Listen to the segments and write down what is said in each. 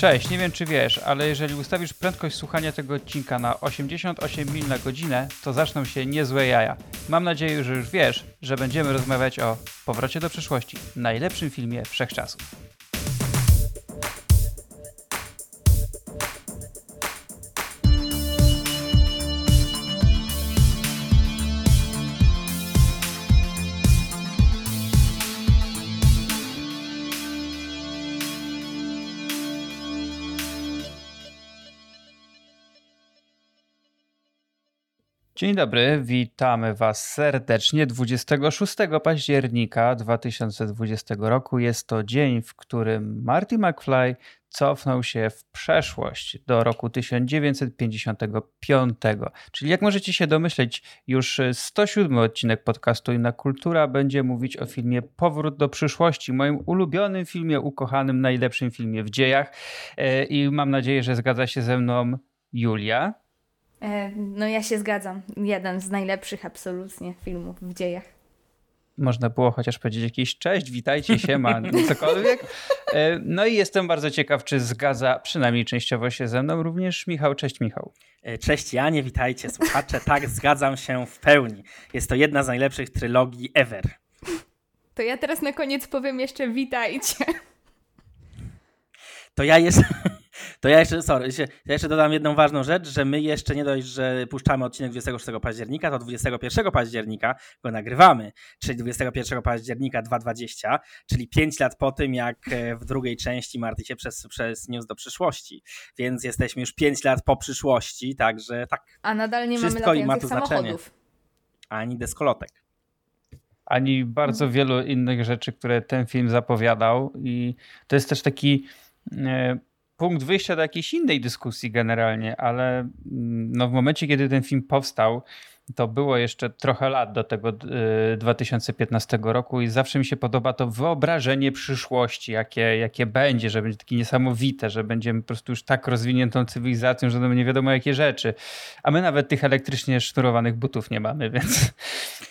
Cześć, nie wiem czy wiesz, ale jeżeli ustawisz prędkość słuchania tego odcinka na 88 mil na godzinę, to zaczną się niezłe jaja. Mam nadzieję, że już wiesz, że będziemy rozmawiać o Powrocie do przyszłości, najlepszym filmie wszechczasów. Dzień dobry, witamy Was serdecznie 26 października 2020 roku. Jest to dzień, w którym Marty McFly cofnął się w przeszłość do roku 1955. Czyli jak możecie się domyśleć, już 107 odcinek podcastu Inna Kultura będzie mówić o filmie Powrót do przyszłości, moim ulubionym filmie, ukochanym, najlepszym filmie w dziejach. E, I mam nadzieję, że zgadza się ze mną Julia. E, no ja się zgadzam. Jeden z najlepszych absolutnie filmów w dziejach. Można było chociaż powiedzieć jakieś cześć, witajcie się, ma cokolwiek. E, no i jestem bardzo ciekaw, czy zgadza przynajmniej częściowo się ze mną również Michał. Cześć Michał. E, cześć Janie, witajcie słuchacze. Tak, zgadzam się w pełni. Jest to jedna z najlepszych trylogii ever. To ja teraz na koniec powiem jeszcze witajcie. To ja jeszcze, to ja jeszcze, sorry, ja jeszcze dodam jedną ważną rzecz, że my jeszcze nie dość, że puszczamy odcinek 26 października, to 21 października go nagrywamy, czyli 21 października 2020, czyli 5 lat po tym, jak e, w drugiej części Marty się przez, przez News do przyszłości. Więc jesteśmy już 5 lat po przyszłości, także tak. A nadal nie mamy latających ma samochodów. Znaczenie. Ani deskolotek ani bardzo mhm. wielu innych rzeczy, które ten film zapowiadał. I to jest też taki e, punkt wyjścia do jakiejś innej dyskusji generalnie, ale mm, no w momencie, kiedy ten film powstał, to było jeszcze trochę lat do tego 2015 y, roku i zawsze mi się podoba to wyobrażenie przyszłości, jakie, jakie będzie, że będzie takie niesamowite, że będziemy po prostu już tak rozwiniętą cywilizacją, że nie wiadomo jakie rzeczy. A my nawet tych elektrycznie sznurowanych butów nie mamy, więc,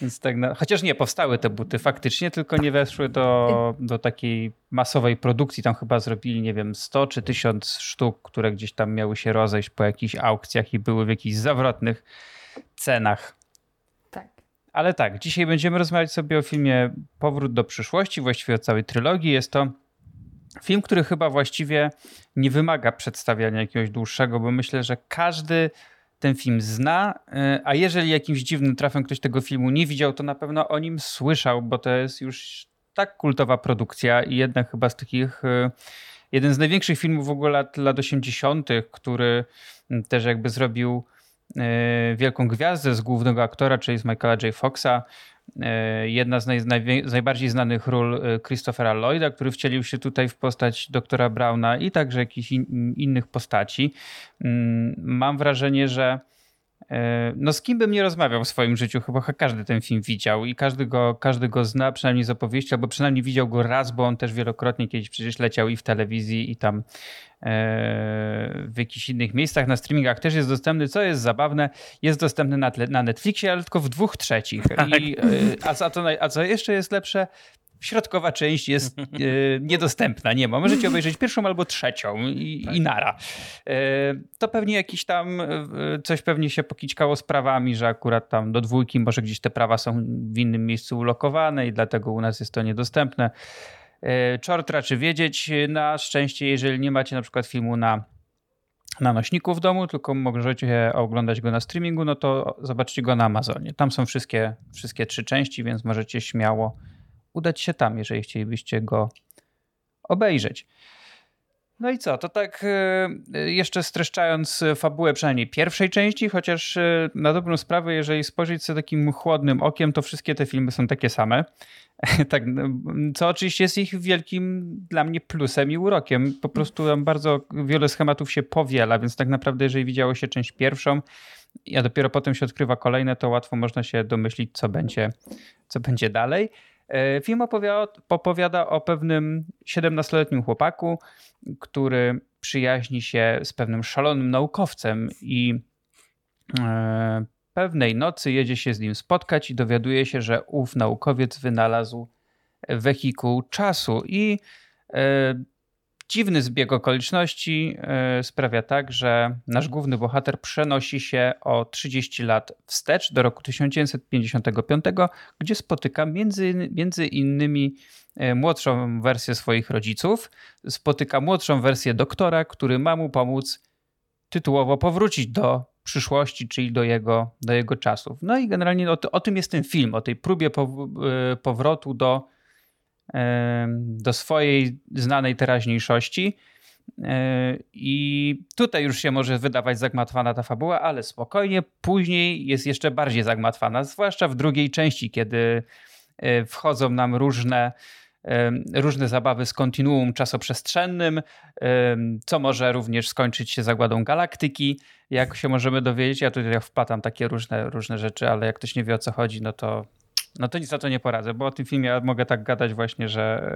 więc tak na, chociaż nie, powstały te buty faktycznie, tylko nie weszły do, do takiej masowej produkcji. Tam chyba zrobili, nie wiem, 100 czy 1000 sztuk, które gdzieś tam miały się rozejść po jakichś aukcjach i były w jakichś zawrotnych cenach. Tak. Ale tak, dzisiaj będziemy rozmawiać sobie o filmie Powrót do przyszłości, właściwie o całej trylogii. Jest to film, który chyba właściwie nie wymaga przedstawiania jakiegoś dłuższego, bo myślę, że każdy ten film zna, y, a jeżeli jakimś dziwnym trafem ktoś tego filmu nie widział, to na pewno o nim słyszał, bo to jest już tak kultowa produkcja i jednak chyba z takich y, jeden z największych filmów w ogóle lat, lat 80., który też jakby zrobił wielką gwiazdę z głównego aktora, czyli z Michaela J. Foxa. E, jedna z, naj, najbardziej znanych ról e, Christophera Lloyda, który wcielił się tutaj w postać doktora Browna i także jakichś in, innych postaci. Mm, mam wrażenie, że no z kim bym nie rozmawiał w swoim życiu, chyba każdy ten film widział i każdy go, każdy go zna, przynajmniej z opowieści, albo przynajmniej widział go raz, bo on też wielokrotnie kiedyś przecież leciał i w telewizji i tam w jakichś innych miejscach, na streamingach też jest dostępny, co jest zabawne, jest dostępny na, tle, na Netflixie, ale tylko w dwóch trzecich. Tak. I, a, a, to, a co jeszcze jest lepsze, środkowa część jest e, niedostępna, nie ma. Możecie obejrzeć pierwszą albo trzecią i, tak. i nara. E, to pewnie jakiś tam, e, coś pewnie się pokićkało z prawami, że akurat tam do dwójki może gdzieś te prawa są w innym miejscu ulokowane i dlatego u nas jest to niedostępne. E, czort raczy wiedzieć. Na szczęście, jeżeli nie macie na przykład filmu na na nośniku w domu, tylko możecie oglądać go na streamingu, no to zobaczcie go na Amazonie. Tam są wszystkie, wszystkie trzy części, więc możecie śmiało udać się tam, jeżeli chcielibyście go obejrzeć. No i co, to tak e, jeszcze streszczając fabułę przynajmniej pierwszej części, chociaż e, na dobrą sprawę, jeżeli spojrzeć sobie takim chłodnym okiem, to wszystkie te filmy są takie same. tak, no, co oczywiście jest ich wielkim dla mnie plusem i urokiem. Po prostu tam bardzo wiele schematów się powiela, więc tak naprawdę jeżeli widziało się część pierwszą, a dopiero potem się odkrywa kolejne, to łatwo można się domyślić, co będzie, co będzie dalej. E, film opowiada, opowiada o pewnym 17-letnim chłopaku, który przyjaźni się z pewnym szalonym naukowcem i e, pewnej nocy jedzie się z nim spotkać i dowiaduje się, że ów naukowiec wynalazł wehikuł czasu i e, dziwny zbieg okoliczności e, sprawia tak, że nasz główny bohater przenosi się o 30 lat wstecz do roku 1955, gdzie spotyka między, między innymi e, młodszą wersję swoich rodziców, spotyka młodszą wersję doktora, który ma mu pomóc tytułowo powrócić do przyszłości, czyli do jego, do jego czasów. No i generalnie o, o tym jest ten film, o tej próbie powrotu do do swojej znanej teraźniejszości. E, I tutaj już się może wydawać zagmatwana ta fabuła, ale spokojnie, później jest jeszcze bardziej zagmatwana, zwłaszcza w drugiej części, kiedy e, wchodzą nam różne, różne zabawy z kontinuum czasoprzestrzennym, co może również skończyć się zagładą galaktyki, jak się możemy dowiedzieć. Ja tutaj wpadam takie różne, różne rzeczy, ale jak ktoś nie wie o co chodzi, no to no to nic za to nie poradzę, bo o tym filmie mogę tak gadać właśnie, że,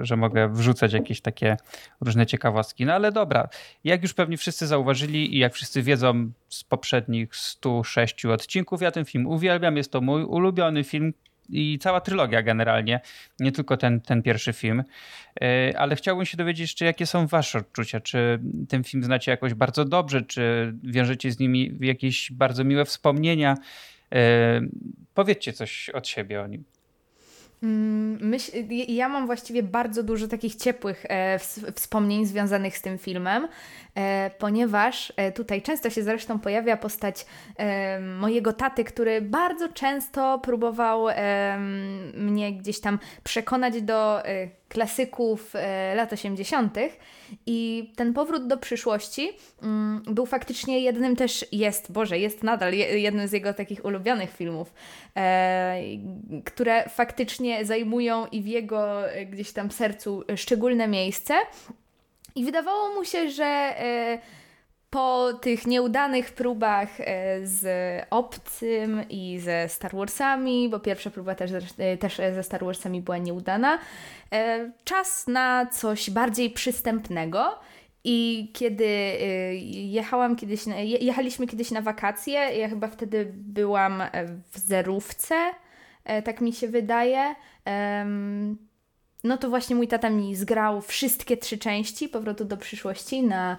e, że mogę wrzucać jakieś takie różne ciekawostki. No ale dobra, jak już pewnie wszyscy zauważyli i jak wszyscy wiedzą z poprzednich 106 odcinków, ja ten film uwielbiam, jest to mój ulubiony film, i cała trylogia generalnie, nie tylko ten, ten pierwszy film. E, ale chciałbym się dowiedzieć jeszcze, jakie są wasze odczucia. Czy ten film znacie jakoś bardzo dobrze, czy wiążecie z nimi jakieś bardzo miłe wspomnienia? E, powiedzcie coś od siebie o nim. Mm, myśl, ja mam właściwie bardzo dużo takich ciepłych e, wspomnień związanych z tym filmem, e, ponieważ e, tutaj często się zresztą pojawia postać e, mojego taty, który bardzo często próbował mnie gdzieś tam przekonać do klasyków lat 80. I ten powrót do przyszłości mm, był faktycznie jednym też, jest, Boże, jest nadal jednym z jego takich ulubionych filmów, które faktycznie zajmują i w jego e, gdzieś tam sercu szczególne miejsce. I wydawało mu się, że e, po tych nieudanych próbach e, z Obcym i ze Star Warsami, bo pierwsza próba też, też ze Star Warsami była nieudana, czas na coś bardziej przystępnego. I kiedy jechałam kiedyś, jechaliśmy kiedyś na wakacje, ja chyba wtedy byłam w zerówce, E, tak mi się wydaje. No to właśnie mój tata mi zgrał wszystkie trzy części Powrotu do przyszłości na,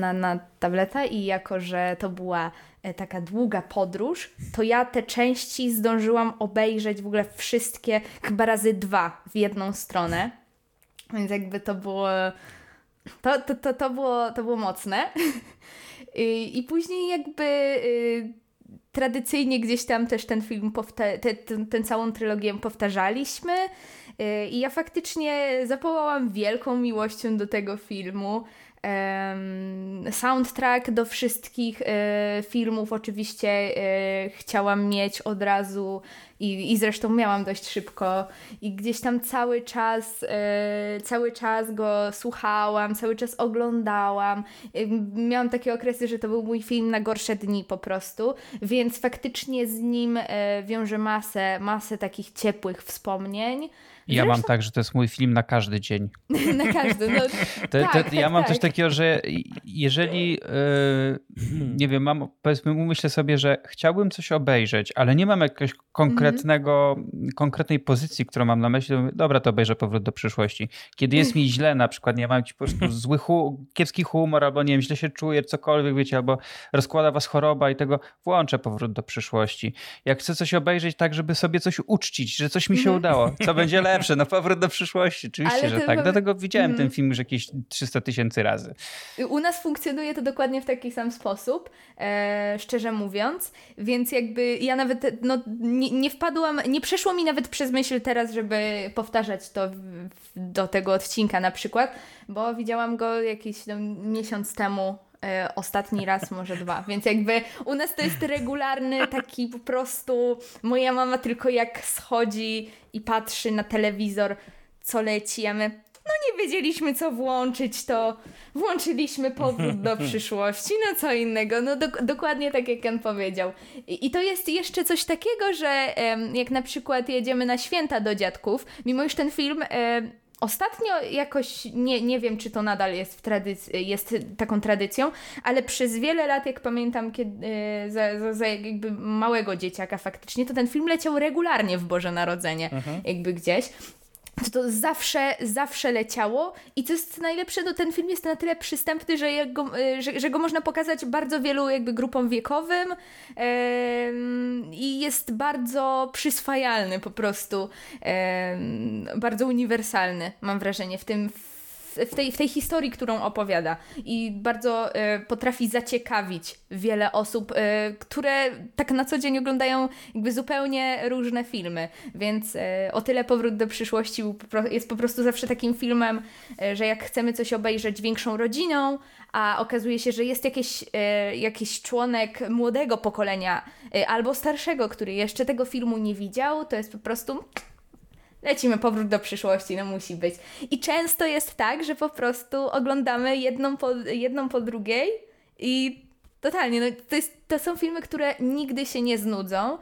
na, na tableta i jako, że to była e, taka długa podróż, to ja te części zdążyłam obejrzeć w ogóle wszystkie chyba razy dwa w jedną stronę. Więc jakby to było. To, to, to, to, było, to było mocne. I, I później jakby y, tradycyjnie gdzieś tam też ten film, te, ten, ten całą trylogię powtarzaliśmy. Y, I ja faktycznie zapołałam wielką miłością do tego filmu. Soundtrack do wszystkich e, filmów oczywiście e, chciałam mieć od razu i, i zresztą miałam dość szybko i gdzieś tam cały czas e, cały czas go słuchałam, cały czas oglądałam. Miałam takie okresy, że to był mój film na gorsze dni po prostu, więc faktycznie z nim wiążę masę, masę takich ciepłych wspomnień. Ja mam tak, że to jest mój film na każdy dzień. na każdy, no. To, tak, to, ja tak, mam tak. coś takiego, że jeżeli, yy, nie wiem, mam, powiedzmy, myślę sobie, że chciałbym coś obejrzeć, ale nie mam jakiegoś konkretnego, mm. konkretnej pozycji, którą mam na myśli, to mówię, dobra, to obejrzę Powrót do przyszłości. Kiedy jest mi źle, na przykład, nie mam ci po prostu zły, hu, kiepski humor, albo nie wiem, źle się czuję, cokolwiek, wiecie, albo rozkłada was choroba i tego, włączę Powrót do przyszłości. Jak chcę coś obejrzeć tak, żeby sobie coś uczcić, że coś mi się mhm. udało, co będzie lepsze, lepsze, no powrót do przyszłości, oczywiście, Ale że tak. Dlatego widziałem ten mhm. film już jakieś 300 tysięcy razy. U nas funkcjonuje to dokładnie w taki sam sposób, e, szczerze mówiąc, więc jakby ja nawet no, nie, nie, wpadłam, nie przeszło mi nawet przez myśl teraz, żeby powtarzać to w, do tego odcinka na przykład, bo widziałam go jakiś no, miesiąc temu ostatni raz, może dwa. Więc jakby u nas to jest regularny taki po prostu. Moja mama tylko jak schodzi i patrzy na telewizor, co leci, a my. No nie wiedzieliśmy, co włączyć, to włączyliśmy powrót do przyszłości, no co innego. No do, dokładnie tak, jak Ken powiedział. I, I, to jest jeszcze coś takiego, że em, jak na przykład jedziemy na święta do dziadków, mimo iż ten film em, Ostatnio jakoś, nie, nie wiem czy to nadal jest, w tradyc- jest taką tradycją, ale przez wiele lat, jak pamiętam, kiedy, e, za, za, za, jakby małego dzieciaka faktycznie, to ten film leciał regularnie w Boże Narodzenie, mhm. jakby gdzieś. To to zawsze, zawsze leciało. I co jest najlepsze, no ten film jest na tyle przystępny, że, go, że, że go można pokazać bardzo wielu jakby grupom wiekowym yy, i jest bardzo przyswajalny po prostu, yy, bardzo uniwersalny mam wrażenie w tym w tej, w tej historii, którą opowiada. I bardzo y, potrafi zaciekawić wiele osób, y, które tak na co dzień oglądają jakby zupełnie różne filmy, więc y, o tyle Powrót do przyszłości jest po prostu zawsze takim filmem, że jak chcemy coś obejrzeć większą rodziną, a okazuje się, że jest jakiś, jakiś członek młodego pokolenia albo starszego, który jeszcze tego filmu nie widział, to jest po prostu lecimy powrót do przyszłości, no musi być. I często jest tak, że po prostu oglądamy jedną po, jedną po drugiej i totalnie, no to, jest, to są filmy, które nigdy się nie znudzą.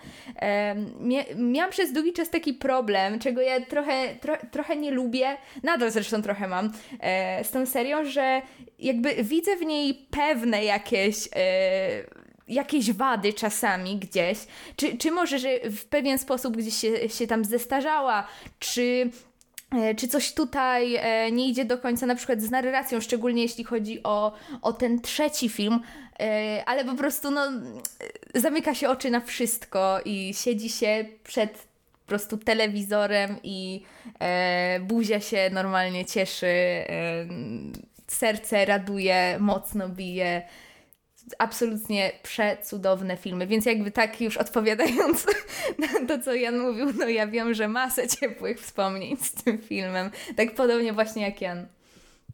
mia, miałam przez długi czas taki problem, czego ja trochę, tro, trochę nie lubię, nadal zresztą trochę mam, e, z tą serią, że jakby widzę w niej pewne jakieś... E, jakieś wady czasami gdzieś, czy, czy może, że w pewien sposób gdzieś się, się tam zestarzała, czy e, czy coś tutaj e, nie idzie do końca, na przykład z narracją, szczególnie jeśli chodzi o, o ten trzeci film, e, ale po prostu no, zamyka się oczy na wszystko i siedzi się przed po prostu telewizorem i buzia się normalnie cieszy, serce raduje, mocno bije absolutnie przecudowne filmy, więc jakby tak już odpowiadając na to, co Jan mówił, no ja wiem, że masę ciepłych wspomnień z tym filmem, tak podobnie właśnie jak Jan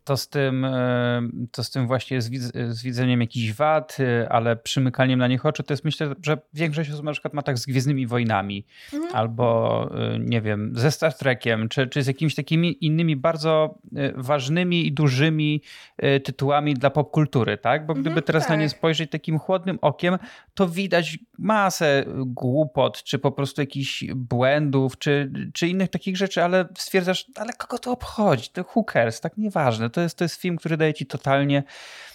to z tym, e, to z tym właśnie z, widzeniem jakichś wad, e, ale przymykaniem na nich oczu, to jest myślę, że większość osób na przykład ma tak z Gwiezdnymi Wojnami mhm. albo e, nie wiem, ze Star Trekiem, czy, czy z jakimiś takimi innymi bardzo ważnymi i dużymi tytułami dla popkultury, tak? Bo gdyby mhm, teraz tak. na nie tak. spojrzeć takim chłodnym okiem, to widać masę głupot, czy po prostu jakichś błędów, czy, czy innych takich rzeczy, ale stwierdzasz, ale kogo to obchodzi? To cares, tak nieważne to jest, to jest film, który daje ci totalnie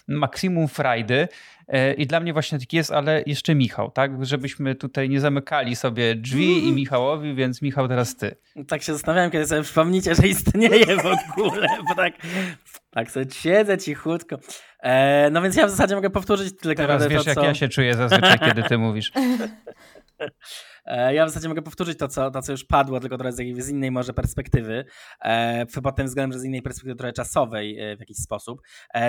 maksimum frajdy. E, I dla mnie właśnie taki jest, ale jeszcze Michał, tak? Żebyśmy tutaj nie zamykali sobie drzwi i Michałowi, więc Michał teraz ty. Tak się zastanawiałem, kiedy sobie przypomnicie, że istnieje w ogóle, bo tak, tak sobie siedzę cichutko. E, no więc ja w zasadzie mogę powtórzyć tylko Teraz wiesz, to, co... jak ja się czuję zazwyczaj, kiedy ty mówisz. E, ja w zasadzie mogę powtórzyć to, co, to, co już padło, tylko trochę z, innej może perspektywy, e, pod tym względem, że z innej perspektywy trochę czasowej e, w jakiś sposób,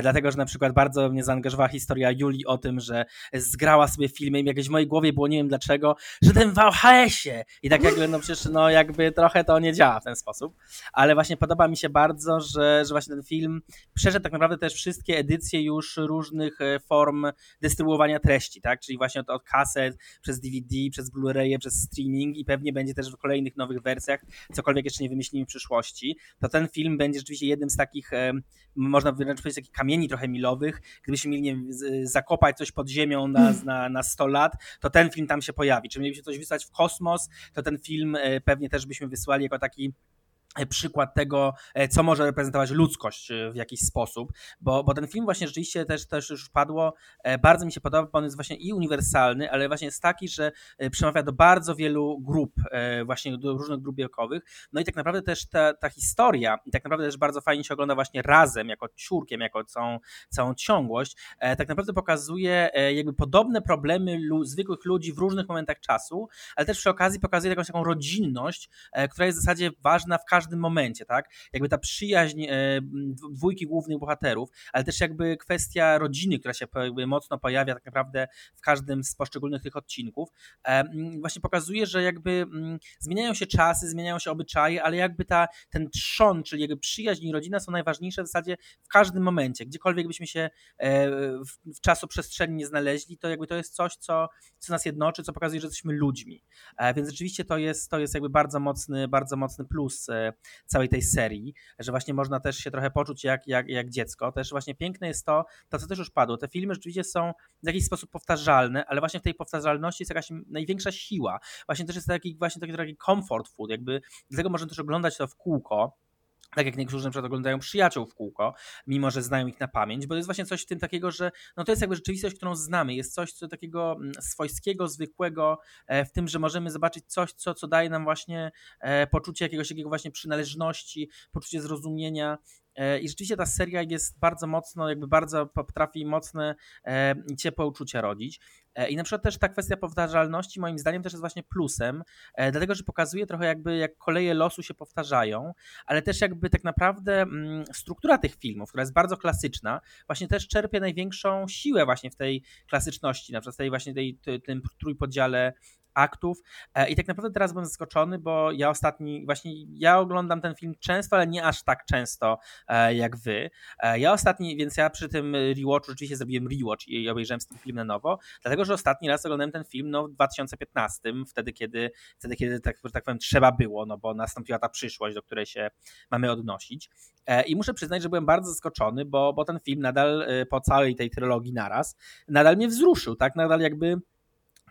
dlatego, że na przykład bardzo mnie zaangażowała historia Julii o tym, że zgrała sobie filmy i jakieś w mojej głowie było, nie wiem dlaczego, że ten w VHS-ie i tak jakby, no przecież, no jakby trochę to nie działa w ten sposób, ale właśnie podoba mi się bardzo, że, że właśnie ten film przeszedł tak naprawdę też wszystkie edycje już różnych form dystrybuowania treści, tak, czyli właśnie od, od kaset, przez DVD, przez Blu-ray, przez streaming i pewnie będzie też w kolejnych nowych wersjach, cokolwiek jeszcze nie wymyślimy w przyszłości, to ten film będzie rzeczywiście jednym z takich, można wręcz powiedzieć, takich kamieni trochę milowych. Gdybyśmy mieli nie wiem, zakopać coś pod ziemią na, hmm. na, na 100 lat, to ten film tam się pojawi. Czy mielibyśmy coś wysłać w kosmos, to ten film e, pewnie też byśmy wysłali jako taki przykład tego, e, co może reprezentować ludzkość e, w jakiś sposób, bo, bo ten film właśnie rzeczywiście też, też już padło, bardzo mi się podoba, bo on jest właśnie i uniwersalny, ale właśnie jest taki, że przemawia do bardzo wielu grup, właśnie do różnych grup wiekowych, no i tak naprawdę też ta, ta historia i tak naprawdę też bardzo fajnie się ogląda właśnie razem, jako ciurkiem, jako całą, całą ciągłość, tak naprawdę pokazuje jakby podobne problemy zwykłych ludzi w różnych momentach czasu, ale też przy okazji pokazuje jakąś taką rodzinność, która jest w zasadzie ważna w każdym każdym momencie, tak? Jakby ta przyjaźń e, dwójki głównych bohaterów, ale też jakby kwestia rodziny, która się mocno pojawia tak naprawdę w każdym z poszczególnych tych odcinków, e, właśnie pokazuje, że jakby zmieniają się czasy, zmieniają się obyczaje, ale jakby ta, ten trzon, czyli jakby przyjaźń i rodzina są najważniejsze w zasadzie w każdym momencie. Gdziekolwiek byśmy się e, w, w czasoprzestrzeni nie znaleźli, to jakby to jest coś, co, co nas jednoczy, co pokazuje, że jesteśmy ludźmi. Więc rzeczywiście to jest, to jest jakby bardzo mocny, bardzo mocny plus całej tej serii, że właśnie można też się trochę poczuć jak, jak, jak dziecko. Też właśnie piękne jest to, to co też już padło, te filmy rzeczywiście są w jakiś sposób powtarzalne, ale właśnie w tej powtarzalności jest jakaś największa siła. Właśnie też jest taki właśnie taki, taki comfort food, jakby dlatego można też oglądać to w kółko, tak jak niektórzy na przykład oglądają przyjaciół w kółko, mimo że znają ich na pamięć, bo to jest właśnie coś w tym takiego, że no to jest jakby rzeczywistość, którą znamy, jest coś co takiego mm, swojskiego, zwykłego, e, w tym, że możemy zobaczyć coś, co, co daje nam właśnie e, poczucie jakiegoś takiego właśnie przynależności, poczucie zrozumienia, E, I rzeczywiście ta seria jest bardzo mocno, jakby bardzo potrafi mocne e, ciepłe uczucia rodzić. E, I na przykład też ta kwestia powtarzalności moim zdaniem też jest właśnie plusem, dlatego że pokazuje trochę jakby jak koleje losu się powtarzają, ale też jakby tak naprawdę mm, struktura tych filmów, która jest bardzo klasyczna, właśnie też czerpie największą siłę właśnie w tej klasyczności, na przykład w tej właśnie tej, tym trójpodziale aktów. E, I tak naprawdę teraz byłem zaskoczony, bo ja ostatni, właśnie ja oglądam ten film często, ale nie aż tak często e, jak wy. E, ja ostatni, więc ja przy tym rewatchu rzeczywiście zrobiłem rewatch i obejrzałem ten film na nowo, dlatego że ostatni raz oglądałem ten film no, w 2015, wtedy kiedy, wtedy, kiedy tak, tak powiem, trzeba było, no bo nastąpiła ta przyszłość, do której się mamy odnosić. I muszę przyznać, że byłem bardzo zaskoczony, bo, bo ten film nadal po całej tej trylogii naraz, nadal mnie wzruszył, tak? Nadal jakby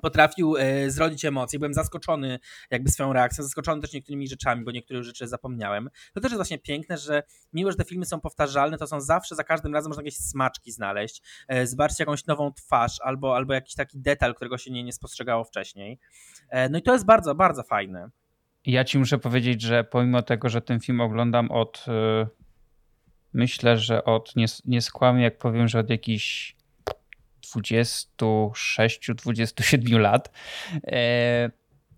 potrafił e, zrodzić emocje. Byłem zaskoczony jakby swoją reakcją, zaskoczony też niektórymi rzeczami, bo niektórych rzeczy zapomniałem. To też jest właśnie piękne, że mimo, że te filmy są powtarzalne, to są zawsze, za każdym razem można jakieś smaczki znaleźć, e, zobaczyć jakąś nową twarz albo, albo jakiś taki detal, którego się nie, nie spostrzegało wcześniej. E, no i to jest bardzo, bardzo fajne. Ja ci muszę powiedzieć, że pomimo tego, że ten film oglądam od myślę, że od, nie, nie skłamię jak powiem, że od jakichś 26-27 lat e,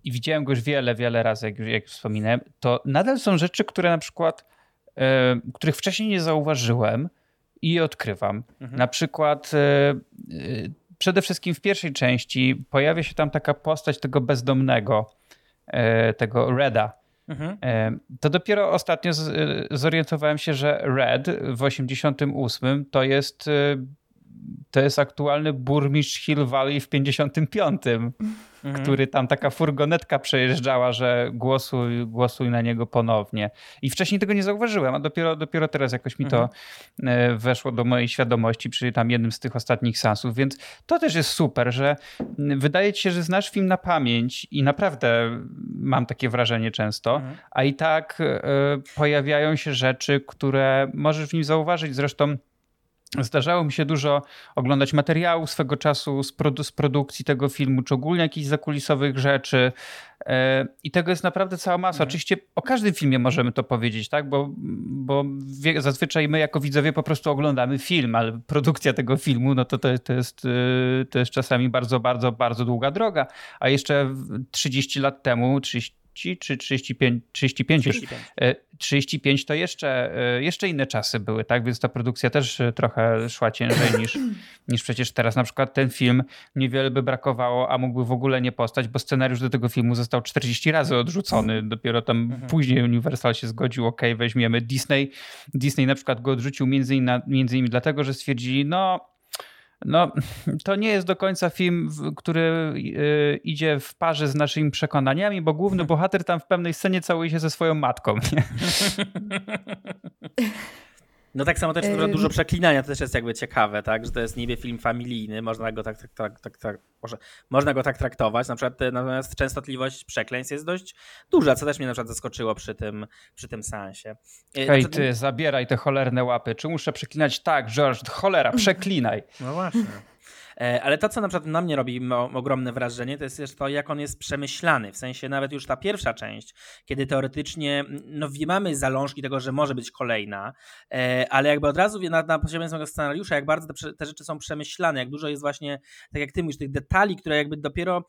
i widziałem go już wiele, wiele razy, jak, jak wspominałem, to nadal są rzeczy, które na przykład, e, których wcześniej nie zauważyłem i odkrywam. Mhm. Na przykład e, przede wszystkim w pierwszej części pojawia się tam taka postać tego bezdomnego, tego Reda. Mhm. To dopiero ostatnio zorientowałem się, że Red w 88 to jest to jest aktualny burmistrz Hill Valley w 55, mhm. który tam taka furgonetka przejeżdżała, że głosuj, głosuj na niego ponownie. I wcześniej tego nie zauważyłem, a dopiero, dopiero teraz jakoś mi to mhm. E, weszło do mojej świadomości przy tam jednym z tych ostatnich sansów, więc to też jest super, że wydaje ci się, że znasz film na pamięć i naprawdę mam takie wrażenie często, mhm. a i tak y, pojawiają się rzeczy, które możesz w nim zauważyć. Zresztą Zdarzało mi się dużo oglądać materiałów swego czasu z, produ z produkcji tego filmu, czy ogólnie jakichś zakulisowych rzeczy. E, I tego jest naprawdę cała masa. Mhm. Oczywiście o każdym filmie możemy to powiedzieć, tak? Bo, bo zazwyczaj my jako widzowie po prostu oglądamy film, ale produkcja tego filmu, no to, to, to, jest, e, to jest czasami bardzo, bardzo, bardzo długa droga. A jeszcze 30 lat temu, 30, czy 35, 35, 35. 35 to jeszcze, e, jeszcze inne czasy były, tak? Więc ta produkcja też e, trochę szła ciężej niż, niż przecież teraz. Na przykład ten film niewiele by brakowało, a mógłby w ogóle nie postać, bo scenariusz do tego filmu został 40 razy odrzucony. Dopiero tam mhm. później Universal się zgodził, ok, weźmiemy. Disney, Disney na przykład go odrzucił między innymi, między innymi dlatego, że stwierdzili, no no, to nie jest do końca film, który y, idzie w parze z naszymi przekonaniami, bo główny bohater tam w pewnej scenie całuje się ze swoją matką. No tak samo też um... dużo przeklinania, to też jest jakby ciekawe, tak, że to jest niby film familijny, można go tak, tak, tak, tak, tak może, można go tak traktować, na przykład natomiast częstotliwość przekleństw jest dość duża, co też mnie na przykład zaskoczyło przy tym, przy tym seansie. E, Hej ty, zabieraj te cholerne łapy, czy muszę przeklinać? Tak, George, cholera, przeklinaj. No właśnie. E, ale to, co na przykład na mnie robi ogromne wrażenie, to jest też to, jak on jest przemyślany. W sensie nawet już ta pierwsza część, kiedy teoretycznie no, mamy zalążki tego, że może być kolejna, e, ale jakby od razu na, na poziomie samego scenariusza, jak bardzo te, te rzeczy są przemyślane, jak dużo jest właśnie, tak jak ty mówisz, tych detali, które jakby dopiero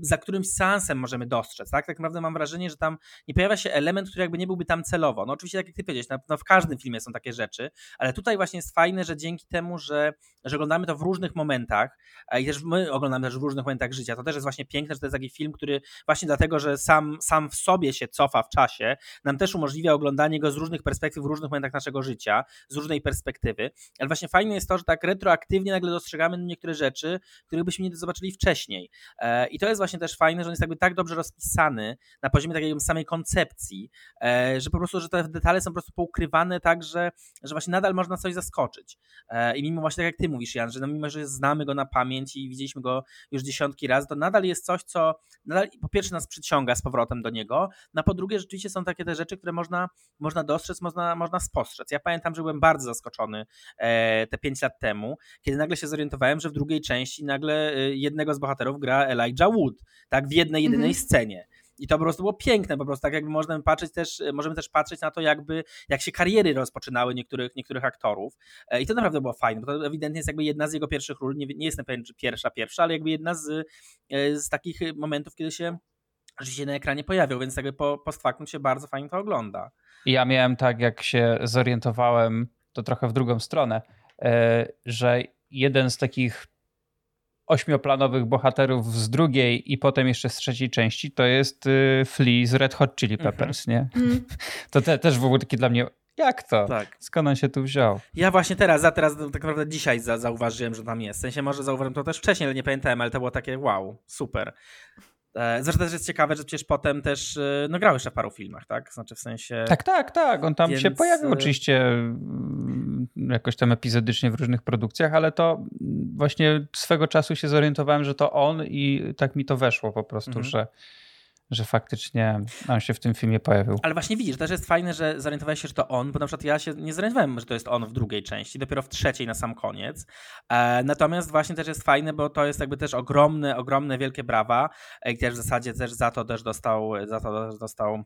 za którymś seansem możemy dostrzec, tak? Tak naprawdę mam wrażenie, że tam nie pojawia się element, który jakby nie byłby tam celowo. No oczywiście, tak jak ty powiedziałeś, no w każdym filmie są takie rzeczy, ale tutaj właśnie jest fajne, że dzięki temu, że, że oglądamy to w różnych momentach i też my oglądamy też w różnych momentach życia, to też jest właśnie piękne, że to jest taki film, który właśnie dlatego, że sam, sam w sobie się cofa w czasie, nam też umożliwia oglądanie go z różnych perspektyw w różnych momentach naszego życia, z różnej perspektywy, ale właśnie fajne jest to, że tak retroaktywnie nagle dostrzegamy niektóre rzeczy, których byśmy nie zobaczyli wcześniej. E, I to jest właśnie też fajne, że on jest jakby tak dobrze rozpisany na poziomie takiej samej koncepcji, e, że po prostu, że te detale są po prostu poukrywane tak, że, że właśnie nadal można coś zaskoczyć. E, I mimo właśnie tak jak ty mówisz, Jan, że no mimo, że znamy go na pamięć i widzieliśmy go już dziesiątki razy, to nadal jest coś, co nadal po pierwsze nas przyciąga z powrotem do niego, no po drugie rzeczywiście są takie te rzeczy, które można, można dostrzec, można, można spostrzec. Ja pamiętam, że byłem bardzo zaskoczony e, te pięć lat temu, kiedy nagle się zorientowałem, że w drugiej części nagle jednego z bohaterów gra Elijah Wood, tak, w jednej, jedynej mhm. scenie. I to po prostu było piękne, po prostu tak jakby możemy patrzeć też, możemy też patrzeć na to, jakby jak się kariery rozpoczynały niektórych, niektórych aktorów. E, I to naprawdę było fajne, bo to ewidentnie jest jakby jedna z jego pierwszych ról. Nie, nie jestem pewien, czy pierwsza, pierwsza, ale jakby jedna z, e, z takich momentów, kiedy się rzeczywiście na ekranie pojawił, więc jakby po, post factum się bardzo fajnie to ogląda. Ja miałem tak, jak się zorientowałem, to trochę w drugą stronę, e, że jeden z takich ośmioplanowych bohaterów z drugiej i potem jeszcze z trzeciej części, to jest y, Flea z Red Hot Chili mhm. Peppers, nie? Mm. To te, też w ogóle taki dla mnie jak to? Tak. Skąd on się tu wziął? Ja właśnie teraz, za teraz tak naprawdę dzisiaj za, zauważyłem, że tam jest. W sensie może zauważyłem to też wcześniej, ale nie pamiętałem, ale to było takie wow, super. E, zresztą też jest ciekawe, że przecież potem też e, no, grał jeszcze w paru filmach, tak? Znaczy w sensie... Tak, tak, tak. On tam Więc... się pojawił e, oczywiście mm, jakoś tam epizodycznie w różnych produkcjach, ale to właśnie swego czasu się zorientowałem, że to on i tak mi to weszło po prostu, mhm. że że faktycznie on się w tym filmie pojawił. Ale właśnie widzisz, też jest fajne, że zorientowałeś się, że to on, bo na przykład ja się nie zorientowałem, że to jest on w drugiej części, dopiero w trzeciej na sam koniec. E, natomiast właśnie też jest fajne, bo to jest jakby też ogromne, ogromne, wielkie brawa, e, też w zasadzie też za to też dostał, za to też dostał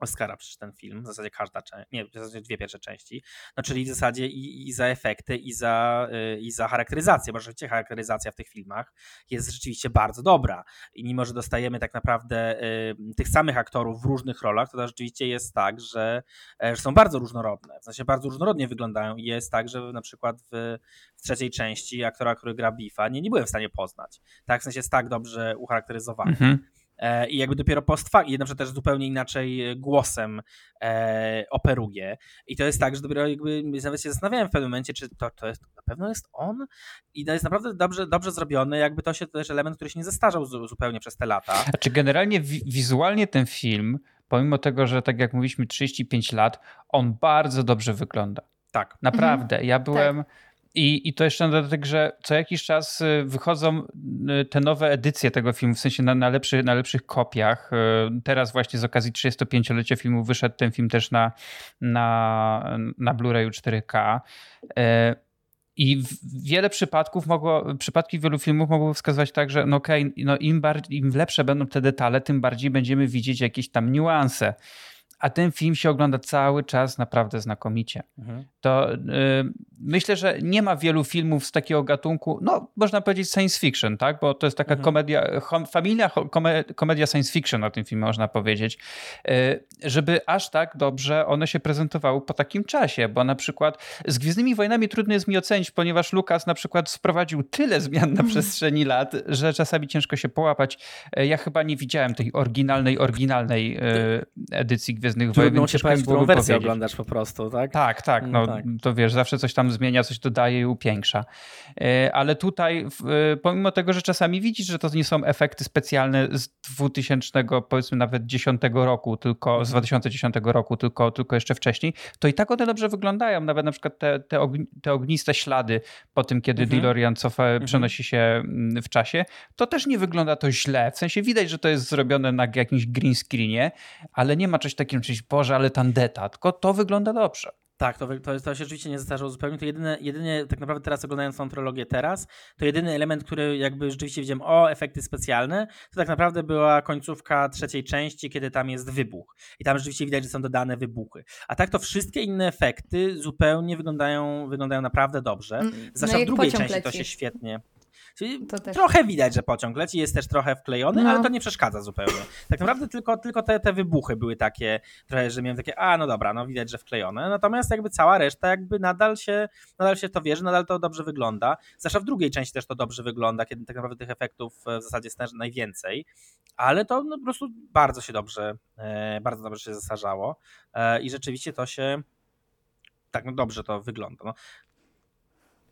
Oscara przecież ten film, w zasadzie każda część, nie, w zasadzie dwie pierwsze części, no czyli w zasadzie i, i za efekty, i za, y, i za charakteryzację, bo rzeczywiście charakteryzacja w tych filmach jest rzeczywiście bardzo dobra i mimo, że dostajemy tak naprawdę y, tych samych aktorów w różnych rolach, to, to rzeczywiście jest tak, że, e, że są bardzo różnorodne, w sensie bardzo różnorodnie wyglądają i jest tak, że na przykład w, w trzeciej części aktora, który gra Bifa, nie, nie byłem w stanie poznać, tak, w sensie jest tak dobrze ucharakteryzowany. Mhm. E, i jakby dopiero post factum, i na przykład też zupełnie inaczej głosem e, operuje. I to jest tak, że dopiero jakby nawet się zastanawiałem w pewnym momencie, czy to, to jest, na pewno jest on? I to jest naprawdę dobrze, dobrze zrobione, jakby to się to też element, który się nie zestarzał zupełnie przez te lata. Znaczy generalnie wi wizualnie ten film, pomimo tego, że tak jak mówiliśmy 35 lat, on bardzo dobrze wygląda. Tak. Naprawdę. Mhm. Ja byłem... Tak i, I to jeszcze na dodatek, że co jakiś czas y, wychodzą y, te nowe edycje tego filmu, w sensie na, na, lepszy, na lepszych kopiach. Y, teraz właśnie z okazji 35-lecia filmu wyszedł ten film też na, na, na Blu-rayu 4K. I wiele przypadków mogło, przypadki wielu filmów mogły wskazywać tak, że no okay, no im, bardziej, im lepsze będą te detale, tym bardziej będziemy widzieć jakieś tam niuanse a ten film się ogląda cały czas naprawdę znakomicie. Mhm. To y, myślę, że nie ma wielu filmów z takiego gatunku, no można powiedzieć science fiction, tak? Bo to jest taka mhm. komedia, hom, familia komedia science fiction na tym filmie, można powiedzieć, y, żeby aż tak dobrze one się prezentowały po takim czasie, bo na przykład z Gwiezdnymi Wojnami trudno jest mi ocenić, ponieważ Lukas na przykład wprowadził tyle zmian na przestrzeni lat, że czasami ciężko się połapać. Y, ja chyba nie widziałem tej oryginalnej, oryginalnej y, edycji Gwiezdnych Gwiezdnych Wojen. Trudno się powiedzieć, którą wersję powiedzieć. oglądasz po prostu, tak? Tak, tak, no tak. to wiesz, zawsze coś tam zmienia, coś dodaje i upiększa. E, ale tutaj, e, pomimo tego, że czasami widzisz, że to nie są efekty specjalne z 2000, powiedzmy nawet 10 roku, tylko z 2010 mhm. roku, tylko, tylko jeszcze wcześniej, to i tak one dobrze wyglądają. Nawet na przykład te, te, ogni, te ogniste ślady po tym, kiedy mhm. DeLorean cofa, mhm. przenosi się mm, w czasie, to też nie wygląda to źle. W sensie widać, że to jest zrobione na jakimś green screenie, ale nie ma czegoś takiego, Boże, ale tandeta, tylko to wygląda dobrze. Tak, to, to, to się rzeczywiście nie zestarzało zupełnie. To jedyne, jedynie, tak naprawdę teraz oglądając tą trylogię teraz, to jedyny element, który jakby rzeczywiście widziałem, o, efekty specjalne, to tak naprawdę była końcówka trzeciej części, kiedy tam jest wybuch. I tam rzeczywiście widać, że są dodane wybuchy. A tak to wszystkie inne efekty zupełnie wyglądają, wyglądają naprawdę dobrze. Mm, Zwłaszcza no w drugiej części leci. to się świetnie Czyli trochę widać, że pociąg leci, jest też trochę wklejony, no. ale to nie przeszkadza zupełnie. Tak naprawdę tylko, tylko te, te wybuchy były takie, trochę, że miałem takie, a no dobra, no widać, że wklejone. Natomiast jakby cała reszta jakby nadal się, nadal się to wierzy, nadal to dobrze wygląda. Zwłaszcza w drugiej części też to dobrze wygląda, kiedy tak naprawdę tych efektów w zasadzie jest najwięcej. Ale to no, po prostu bardzo się dobrze, e, bardzo dobrze się zastarzało e, i rzeczywiście to się tak no dobrze to wygląda. No,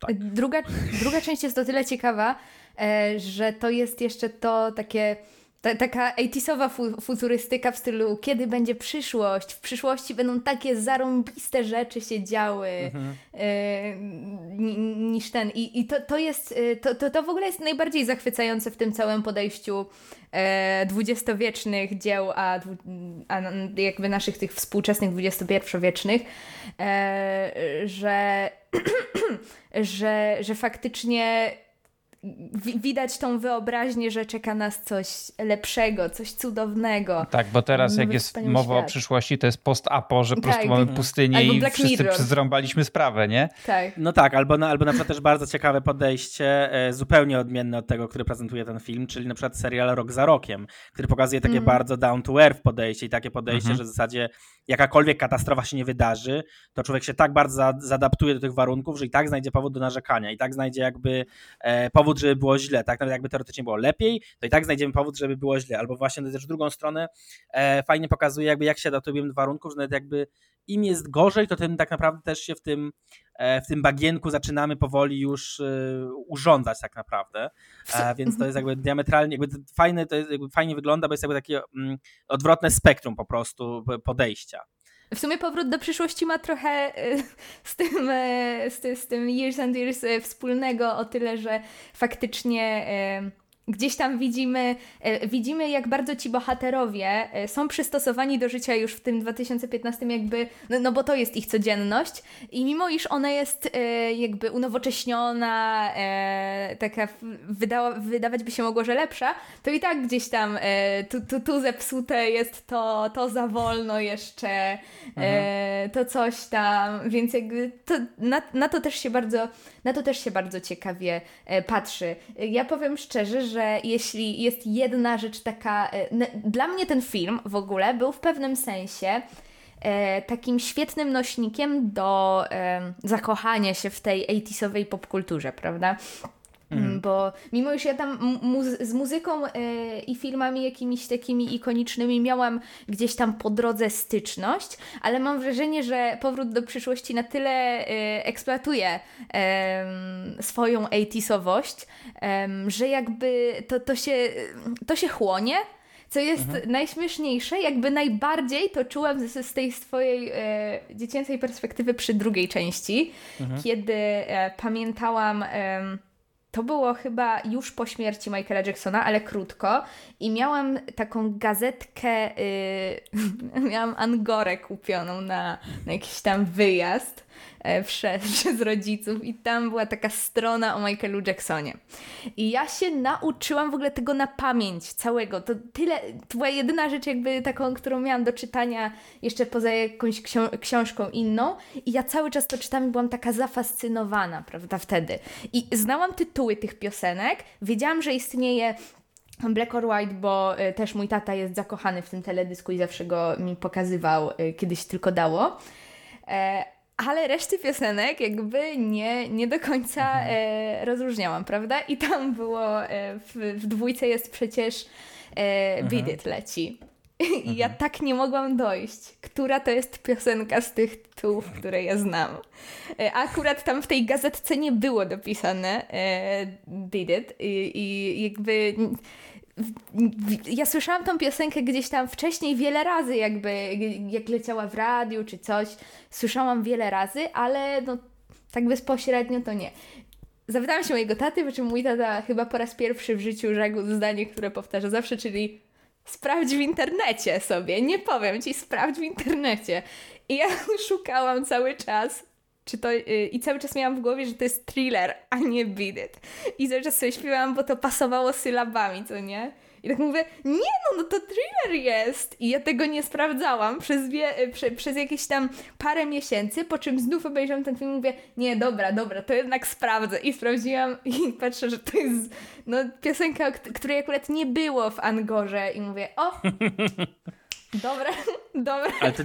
tak. Druga, druga część jest o tyle ciekawa, e, że to jest jeszcze to takie ta, taka 80 fu futurystyka w stylu, kiedy będzie przyszłość, w przyszłości będą takie zarąbiste rzeczy się działy mhm. e, niż ten. I, i to, to jest, e, to, to, to w ogóle jest najbardziej zachwycające w tym całym podejściu e, dwudziestowiecznych dzieł, a, a jakby naszych tych współczesnych dwudziestopierwowiecznych, e, że, że, że faktycznie widać tą wyobraźnię, że czeka nas coś lepszego, coś cudownego. Tak, bo teraz jak jest mowa świat. o przyszłości, to jest post-apo, że po prostu tak. mamy pustynię albo i Black wszyscy Mirror. zrąbaliśmy sprawę, nie? Tak. No tak, albo na, albo na przykład też bardzo ciekawe podejście, e, zupełnie odmienne od tego, które prezentuje ten film, czyli na przykład serial Rok za Rokiem, który pokazuje takie mm. bardzo down to earth podejście i takie podejście, mm -hmm. że w zasadzie jakakolwiek katastrofa się nie wydarzy, to człowiek się tak bardzo za, zadaptuje do tych warunków, że i tak znajdzie powód do narzekania, i tak znajdzie jakby e, powód, żeby było źle, tak? Nawet jakby teoretycznie było lepiej, to i tak znajdziemy powód, żeby było źle. Albo właśnie też w drugą stronę e, fajnie pokazuje, jakby jak się adaptujemy do warunków, że nawet jakby im jest gorzej, to tym tak naprawdę też się w tym, e, w tym bagienku zaczynamy powoli już e, urządzać tak naprawdę. E, więc to jest jakby diametralnie, jakby fajne, to jest, jakby fajnie wygląda, bo jest jakby takie mm, odwrotne spektrum po prostu podejścia. W sumie powrót do przyszłości ma trochę z tym, z tym, z tym Years and Years wspólnego o tyle, że faktycznie Gdzieś tam widzimy, e, widzimy, jak bardzo ci bohaterowie e, są przystosowani do życia już w tym 2015, jakby, no, no bo to jest ich codzienność. I mimo iż ona jest e, jakby unowocześniona, taka wydała, wydawać by się mogło, że lepsza, to i tak gdzieś tam tu, tu, tu zepsute jest to, to za wolno jeszcze, mhm. to coś tam, więc jakby to, na, na to też się bardzo, na to też się bardzo ciekawie patrzy. Ja powiem szczerze, że że jeśli jest jedna rzecz taka. E, dla mnie ten film w ogóle był w pewnym sensie e, takim świetnym nośnikiem do e, zakochania się w tej 80 popkulturze, prawda? Mm. Bo mimo, że ja tam z muzyką y, i filmami jakimiś takimi ikonicznymi miałam gdzieś tam po drodze styczność, ale mam wrażenie, że Powrót do przyszłości na tyle y, eksploatuje y, swoją 80sowość, że jakby to, to, się, to się chłonie. Co jest mhm. najśmieszniejsze, jakby najbardziej to czułam z, z tej swojej e, dziecięcej perspektywy przy drugiej części, mhm. kiedy e, pamiętałam. E, to było chyba już po śmierci Michaela Jacksona, ale krótko. I miałam taką gazetkę, yy, miałam Angorę kupioną na, na jakiś tam wyjazd e, przez, przez rodziców i tam była taka strona o Michaelu Jacksonie. I ja się nauczyłam w ogóle tego na pamięć całego. To tyle, to była jedyna rzecz jakby taką, którą miałam do czytania jeszcze poza jakąś ksią książką inną i ja cały czas to czytam i byłam taka zafascynowana, prawda, wtedy. I znałam tytuły tych piosenek, wiedziałam, że istnieje Black or White, bo y, też mój tata jest zakochany w tym teledysku i zawsze go mi pokazywał, y, kiedyś tylko dało. Ale reszty piosenek jakby nie, nie do końca mhm. e, rozróżniałam, prawda? I tam było, e, w, w dwójce jest przecież e, mhm. Beat It leci. I ja mhm. tak nie mogłam dojść, która to jest piosenka z tych tytułów, które ja znam. E, akurat tam w tej gazetce nie było dopisane e, Did It i, i jakby ja słyszałam tą piosenkę gdzieś tam wcześniej wiele razy, jakby jak leciała w radiu czy coś. Słyszałam wiele razy, ale no tak bezpośrednio to nie. Zapytałam się mojego taty, po czym mój tata chyba po raz pierwszy w życiu rzekł zdanie, które powtarza zawsze, czyli sprawdź w internecie sobie. Nie powiem ci, sprawdź w internecie. I ja szukałam cały czas czy to, yy, I cały czas miałam w głowie, że to jest thriller, a nie beat it. I cały czas sobie śpiewałam, bo to pasowało sylabami, co nie? I tak mówię, nie no, no to thriller jest! I ja tego nie sprawdzałam przez, wie, y, prze, przez jakieś tam parę miesięcy, po czym znów obejrzałam ten film i mówię, nie, dobra, dobra, to jednak sprawdzę. I sprawdziłam i patrzę, że to jest no, piosenka, której akurat nie było w Angorze i mówię, o, dobra, dobra. Ale to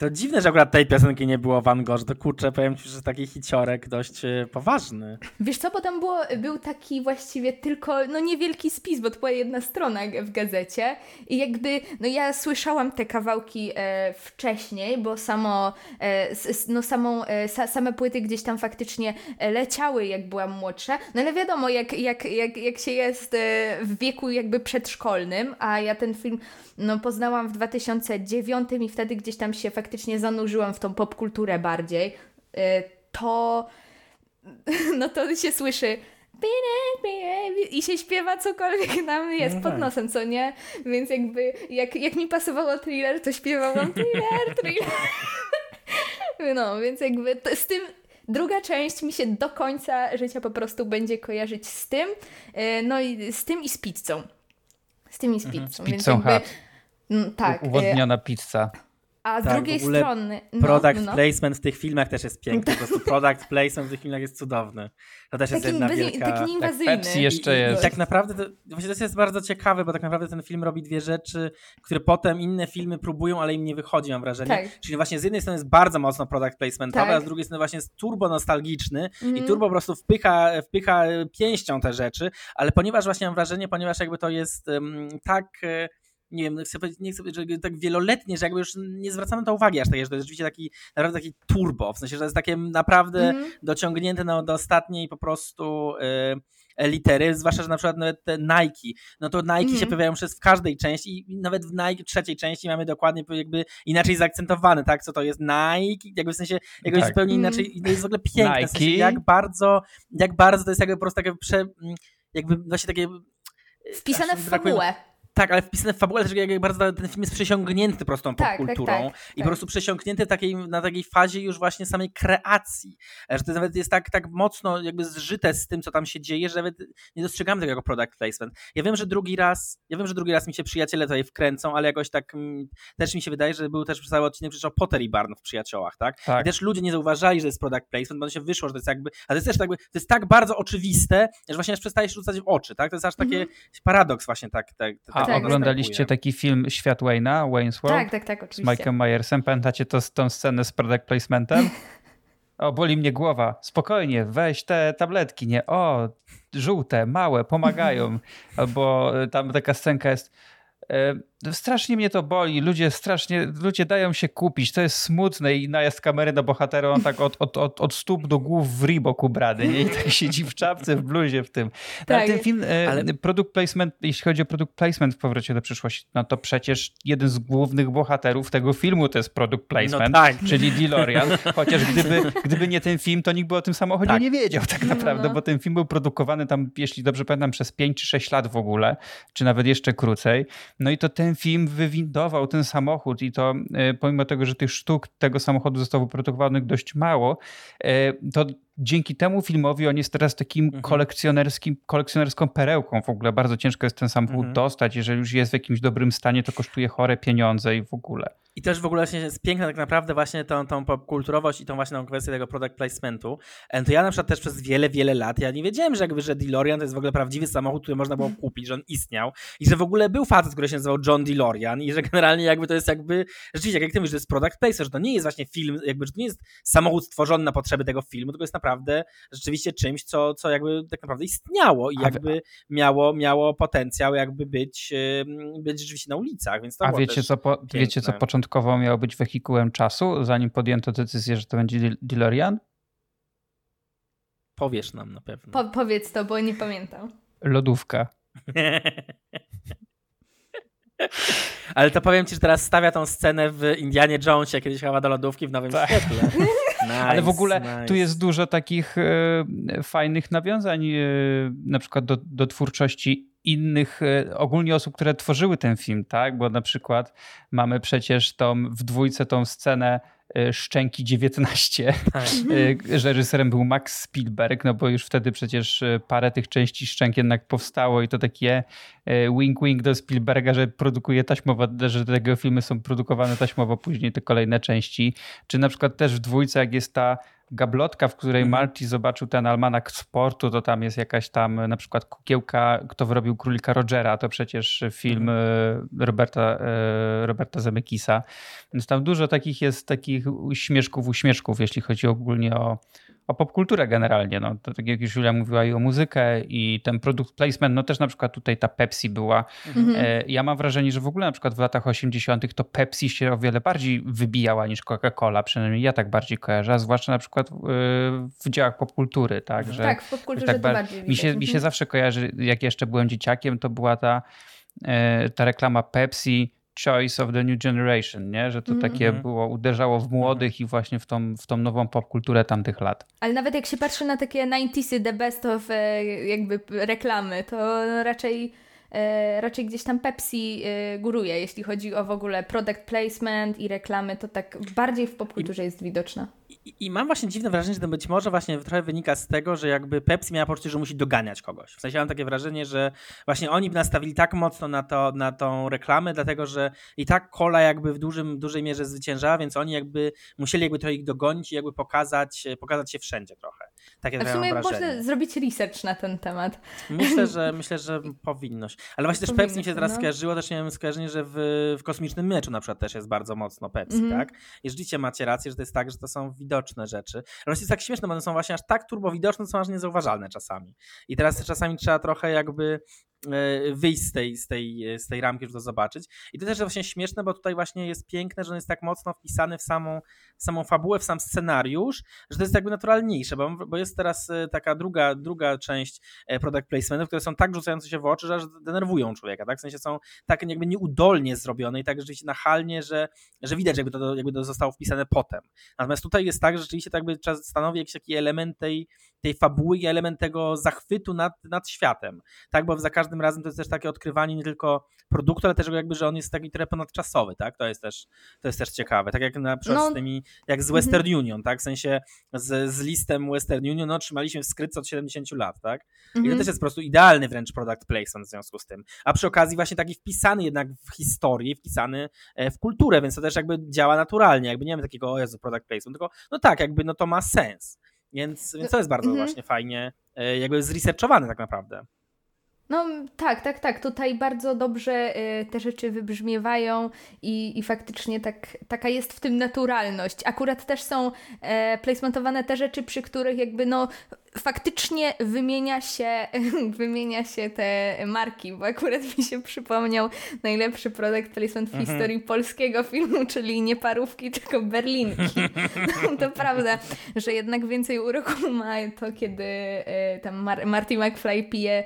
To dziwne, że akurat tej piosenki nie było Van Gogh, to kurczę, powiem ci, że taki hiciorek dość e, poważny. Wiesz co, bo tam było, był taki właściwie tylko, no niewielki spis, bo to była jedna strona w gazecie i jakby, no ja słyszałam te kawałki e, wcześniej, bo samo, e, s, no samą, e, sa, same płyty gdzieś tam faktycznie e, leciały, jak byłam młodsza, no ale wiadomo, jak, jak, jak, jak się jest e, w wieku jakby przedszkolnym, a ja ten film no, poznałam w 2009 i wtedy gdzieś tam się faktycznie zanurzyłam w tą popkulturę bardziej, e, to no to się słyszy i się śpiewa cokolwiek nam jest No pod tak. nosem, co nie? Więc jakby, jak, jak mi pasowało thriller, to śpiewałam thriller, thriller. No, więc jakby to, z tym druga część mi się do końca życia po prostu będzie kojarzyć z tym, e, no i z tym i z pizzą. Z tym i z pizzą. Z więc pizzą jakby, Hut. mm, tak. Uwodniona pizza. A z Tak, w drugiej ogóle strony... No, Product no. placement w tych filmach też jest piękny. Po prostu product placement w tych filmach jest cudowny. To też jest Taki, jedna bez, wielka... taki Tak. Pepsi jeszcze I, i, jest. I tak naprawdę, to, właśnie to jest bardzo ciekawe, bo tak naprawdę ten film robi dwie rzeczy, które potem inne filmy próbują, ale im nie wychodzi, mam wrażenie. Tak. Czyli właśnie z jednej strony jest bardzo mocno product placementowy, Tak. a z drugiej strony właśnie jest turbo nostalgiczny i Mhm. turbo po prostu wpycha, wpycha pięścią te rzeczy, ale ponieważ właśnie mam wrażenie, ponieważ jakby to jest um, tak... e, Nie wiem, chcę powiedzieć, nie chcę powiedzieć, że tak wieloletnie, że jakby już nie zwracamy na to uwagi aż tak, że to jest rzeczywiście taki, naprawdę taki turbo, w sensie, że to jest takie naprawdę Mhm. dociągnięte no, do ostatniej po prostu y, litery, zwłaszcza, że na przykład nawet te Nike, no to Nike się Mhm. pojawiają przez w każdej części i nawet w Nike trzeciej części mamy dokładnie jakby inaczej zaakcentowane, tak, co to jest Nike, jakby w sensie jakby Tak. zupełnie Mhm. inaczej i to jest w ogóle piękne, w sensie Nike. jak bardzo, jak bardzo to jest jakby po prostu takie prze, jakby właśnie takie Wpisane aż w brakuje- fabułę. Tak, ale wpisane w fabułę też jak bardzo ten film jest przesiągnięty prostą Tak, tak, popkulturą tak, i tak. po prostu przesiąknięty takiej, na takiej fazie już właśnie samej kreacji, że to nawet jest tak, tak mocno jakby zżyte z tym, co tam się dzieje, że nawet nie dostrzegamy tego jako product placement. Ja wiem, że drugi raz, ja wiem, że drugi raz mi się przyjaciele tutaj wkręcą, ale jakoś tak mm, też mi się wydaje, że był też cały odcinek przecież o Potter i Barn w Przyjaciołach, tak? Tak. I też ludzie nie zauważali, że jest product placement, bo to się wyszło, że to jest jakby, a to jest też jakby, to jest tak bardzo oczywiste, że właśnie aż przestaje się rzucać w oczy, tak? To jest aż takie paradoks właśnie tak. tak, tak Tak. oglądaliście taki film Świat Wayne'a, Wayne's World? Tak, tak, tak, z oczywiście. Mike'em Myersem. Pamiętacie to, tą scenę z product placementem? O, boli mnie głowa. Spokojnie, weź te tabletki, nie? O, żółte, małe, pomagają. Albo y, tam taka scenka jest. y, Strasznie mnie to boli, ludzie strasznie, ludzie dają się kupić, to jest smutne i najazd kamery na bohatera, on tak od, od, od, od stóp do głów w Reebok ubrany, nie? I tak siedzi w czapce, w bluzie w tym. No, ale Tak. ten film, e, Ale- product placement, jeśli chodzi o product placement w Powrocie do przyszłości, no to przecież jeden z głównych bohaterów tego filmu to jest product placement, No tak. czyli DeLorean, chociaż gdyby, gdyby nie ten film, to nikt by o tym samochodzie Tak. nie wiedział tak naprawdę, no. bo ten film był produkowany tam, jeśli dobrze pamiętam, przez 5 czy 6 lat w ogóle, czy nawet jeszcze krócej. No i to ten film wywindował ten samochód i to e, pomimo tego, że tych sztuk tego samochodu zostało wyprodukowanych dość mało, e, to dzięki temu filmowi on jest teraz takim Mhm. kolekcjonerskim, kolekcjonerską perełką w ogóle. Bardzo ciężko jest ten samochód Mhm. dostać. Jeżeli już jest w jakimś dobrym stanie, to kosztuje chore pieniądze i w ogóle. I też w ogóle właśnie jest piękna tak naprawdę właśnie tą, tą popkulturowość i tą właśnie tą kwestię tego product placementu. E, To ja na przykład też przez wiele, wiele lat ja nie wiedziałem, że jakby, że DeLorean to jest w ogóle prawdziwy samochód, który można było kupić, że on istniał i że w ogóle był facet, który się nazywał John DeLorean i że generalnie jakby to jest jakby, rzeczywiście jak ty mówisz, że to jest product placement, że to nie jest właśnie film, jakby, że to nie jest samochód stworzony na potrzeby tego filmu, tylko jest naprawdę rzeczywiście czymś, co, co jakby tak naprawdę istniało i jakby miało, miało potencjał jakby być, być rzeczywiście na ulicach, więc to A wiecie co, po, wiecie, co początkowo miało być wehikułem czasu, zanim podjęto decyzję, że to będzie Del- DeLorean? Powiesz nam na pewno. Po, powiedz to, bo nie pamiętam. Lodówka. Ale to powiem ci, że teraz stawia tą scenę w Indianie Jonesie, kiedyś chyba do lodówki w Nowym Tak. Świetle. Nice, Ale w ogóle nice. tu jest dużo takich e, fajnych nawiązań, e, na przykład do, do twórczości innych, e, ogólnie osób, które tworzyły ten film, tak? Bo na przykład mamy przecież tą, w dwójce tą scenę e, Szczęki 19, Tak. że reżyserem był Max Spielberg, no bo już wtedy przecież e, parę tych części Szczęk jednak powstało i to takie e, wink wink do Spielberga, że produkuje taśmowo, że te jego filmy są produkowane taśmowo później te kolejne części. Czy na przykład też w dwójce, jak jest ta gablotka, w której mhm. Marty zobaczył ten almanak sportu, to tam jest jakaś tam na przykład kukiełka, kto wyrobił Królika Rogera, to przecież film mhm. Roberta, Roberta Zemeckisa. Więc tam dużo takich jest takich uśmieszków, uśmieszków, jeśli chodzi ogólnie o, o popkulturę generalnie. No, to tak jak już Julia mówiła i o muzykę i ten produkt placement, no też na przykład tutaj ta Pepsi była. Mhm. E, ja mam wrażenie, że w ogóle na przykład w latach 80. to Pepsi się o wiele bardziej wybijała niż Coca-Cola, przynajmniej ja tak bardziej kojarzę, zwłaszcza na przykład w dziełach popkultury. Tak, że, tak w popkulturze tak to bardziej mi się, mi się zawsze kojarzy, jak jeszcze byłem dzieciakiem, to była ta, e, ta reklama Pepsi choice of the new generation, nie? że to mm takie mhm. było, uderzało w młodych mm -hmm. i właśnie w tą, w tą nową popkulturę tamtych lat. Ale nawet jak się patrzy na takie 90sy, the best of e, jakby reklamy, to raczej e, raczej gdzieś tam Pepsi e, góruje, jeśli chodzi o w ogóle product placement i reklamy, to tak bardziej w popkulturze jest widoczna. I, mam właśnie dziwne wrażenie, że to być może właśnie trochę wynika z tego, że jakby Pepsi miała poczucie, że musi doganiać kogoś. W sensie mam takie wrażenie, że właśnie oni nastawili tak mocno na, to, na tą reklamę, dlatego że i tak kola jakby w dużym, dużej mierze zwyciężała, więc oni jakby musieli jakby trochę ich dogonić i jakby pokazać, pokazać się wszędzie trochę. Takie w sumie można zrobić research na ten temat. Myślę, że myślę, że powinność. Ale właśnie też Pepsi mi się teraz no. skojarzyło, też miałem skojarzenie, że w, w kosmicznym meczu na przykład też jest bardzo mocno Pepsi, mm tak? I rzeczywiście macie rację, że to jest tak, że to są widoczne rzeczy. Ale jest tak śmieszne, bo one są właśnie aż tak turbo widoczne, są aż niezauważalne czasami. I teraz czasami trzeba trochę jakby wyjść z tej, z, tej, z tej ramki, żeby to zobaczyć. I to też jest właśnie śmieszne, bo tutaj właśnie jest piękne, że on jest tak mocno wpisany w samą, w samą fabułę, w sam scenariusz, że to jest jakby naturalniejsze, bo, bo jest teraz e, taka druga, druga część e, product placementów, które są tak rzucające się w oczy, że aż denerwują człowieka, tak? W sensie są tak jakby nieudolnie zrobione i tak rzeczywiście nachalnie, że, że widać, jakby to, jakby to zostało wpisane potem. Natomiast tutaj jest tak, że rzeczywiście tak jakby stanowi jakiś taki element tej, tej fabuły i element tego zachwytu nad, nad światem, tak? Bo za każdym każdym razem to jest też takie odkrywanie nie tylko produktu, ale też jakby, że on jest taki trochę ponadczasowy, tak? To jest też, to jest też ciekawe. Tak jak na przykład no. z tymi, jak z Western mm -hmm. Union, tak? W sensie z, z listem Western Union, no trzymaliśmy w skrytce od 70 lat, tak? Mm -hmm. I to mhm. też jest po prostu idealny wręcz product placement w związku z tym. A przy okazji właśnie taki wpisany jednak w historię, wpisany e, w kulturę, więc to też jakby działa naturalnie, jakby nie mamy takiego, o Jezu, product placement, tylko no tak, jakby no to ma sens. Więc, więc to jest bardzo mm -hmm. właśnie fajnie, e, jakby zresearchowane tak naprawdę. No tak, tak, tak. Tutaj bardzo dobrze y, te rzeczy wybrzmiewają i, i faktycznie tak, taka jest w tym naturalność. Akurat też są e, placementowane te rzeczy, przy których jakby no faktycznie wymienia się, wymienia się te marki, bo akurat mi się przypomniał najlepszy product placement w mhm. historii polskiego filmu, czyli nie parówki, tylko berlinki. to prawda, że jednak więcej uroku ma to, kiedy e, tam Mar Marty McFly pije,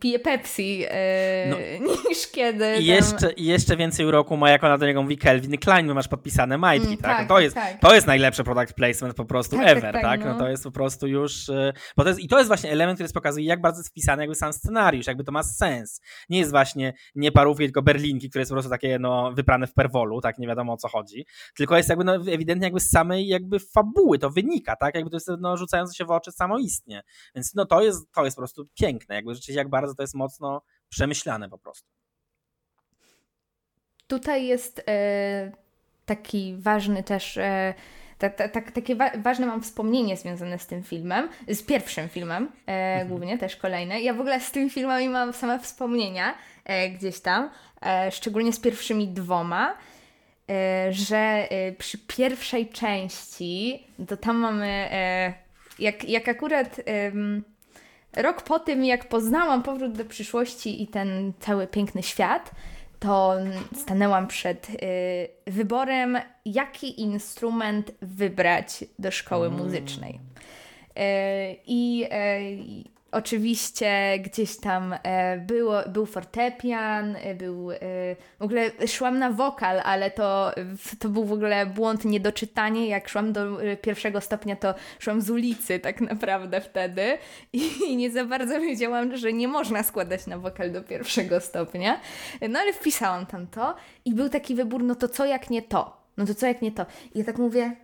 pije Pepsi e, no. niż kiedy. I jeszcze, jeszcze więcej uroku ma, jak ona do niego mówi Kelvin Klein, bo masz podpisane majtki, mm, tak? tak? to, jest, tak. to jest najlepszy product placement po prostu tak, tak ever, tak? tak? No. no. to jest po prostu już e, bo to jest, I to jest właśnie element, który pokazuje, jak bardzo jest wpisany jakby sam scenariusz, jakby to ma sens. Nie jest właśnie nie parówki, tylko berlinki, które jest po prostu takie no, wyprane w perwolu, tak, nie wiadomo o co chodzi, tylko jest jakby no, ewidentnie jakby z samej jakby fabuły to wynika, tak, jakby to jest no, rzucające się w oczy samoistnie. Więc no to jest, to jest po prostu piękne, jakby rzeczywiście jak bardzo to jest mocno przemyślane po prostu. Tutaj jest e, taki ważny też e, tak, tak, takie wa ważne mam wspomnienie związane z tym filmem, z pierwszym filmem e, mhm. głównie, też kolejne. Ja w ogóle z tymi filmami mam same wspomnienia e, gdzieś tam, e, szczególnie z pierwszymi dwoma, e, że e, przy pierwszej części, to tam mamy, e, jak, jak akurat rok po tym, jak poznałam powrót do przyszłości i ten cały piękny świat, to stanęłam przed y, wyborem, jaki instrument wybrać do szkoły mm. muzycznej. Y, I y, Oczywiście gdzieś tam e, było, był fortepian, e, był, e, w ogóle szłam na wokal, ale to, to był w ogóle błąd, niedoczytanie. Jak szłam do pierwszego stopnia, to szłam z ulicy tak naprawdę wtedy i nie za bardzo wiedziałam, że nie można składać na wokal do pierwszego stopnia. No ale wpisałam tam to i był taki wybór, no to co jak nie to? No to co jak nie to? I ja tak mówię,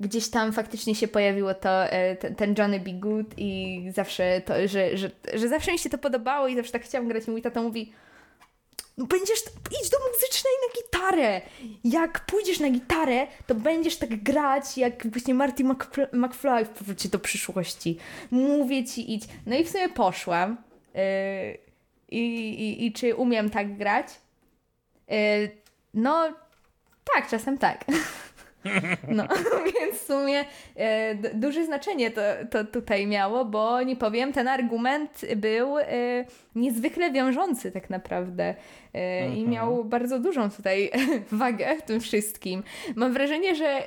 gdzieś tam faktycznie się pojawiło to, e, ten Johnny B. Good i zawsze to, że, że, że zawsze mi się to podobało i zawsze tak chciałam grać. Mój tata mówi, no będziesz, idź do muzycznej na gitarę. Jak pójdziesz na gitarę, to będziesz tak grać, jak właśnie Marty McFly w powrocie do przyszłości. Mówię ci, idź. No i w sumie poszłam. Yy, i, i, I czy umiem tak grać? Yy, no, tak, czasem tak. No, więc w sumie e, duże znaczenie to, to tutaj miało, bo nie powiem, ten argument był e, niezwykle wiążący tak naprawdę e, i mhm. miał bardzo dużą tutaj wagę w tym wszystkim. Mam wrażenie, że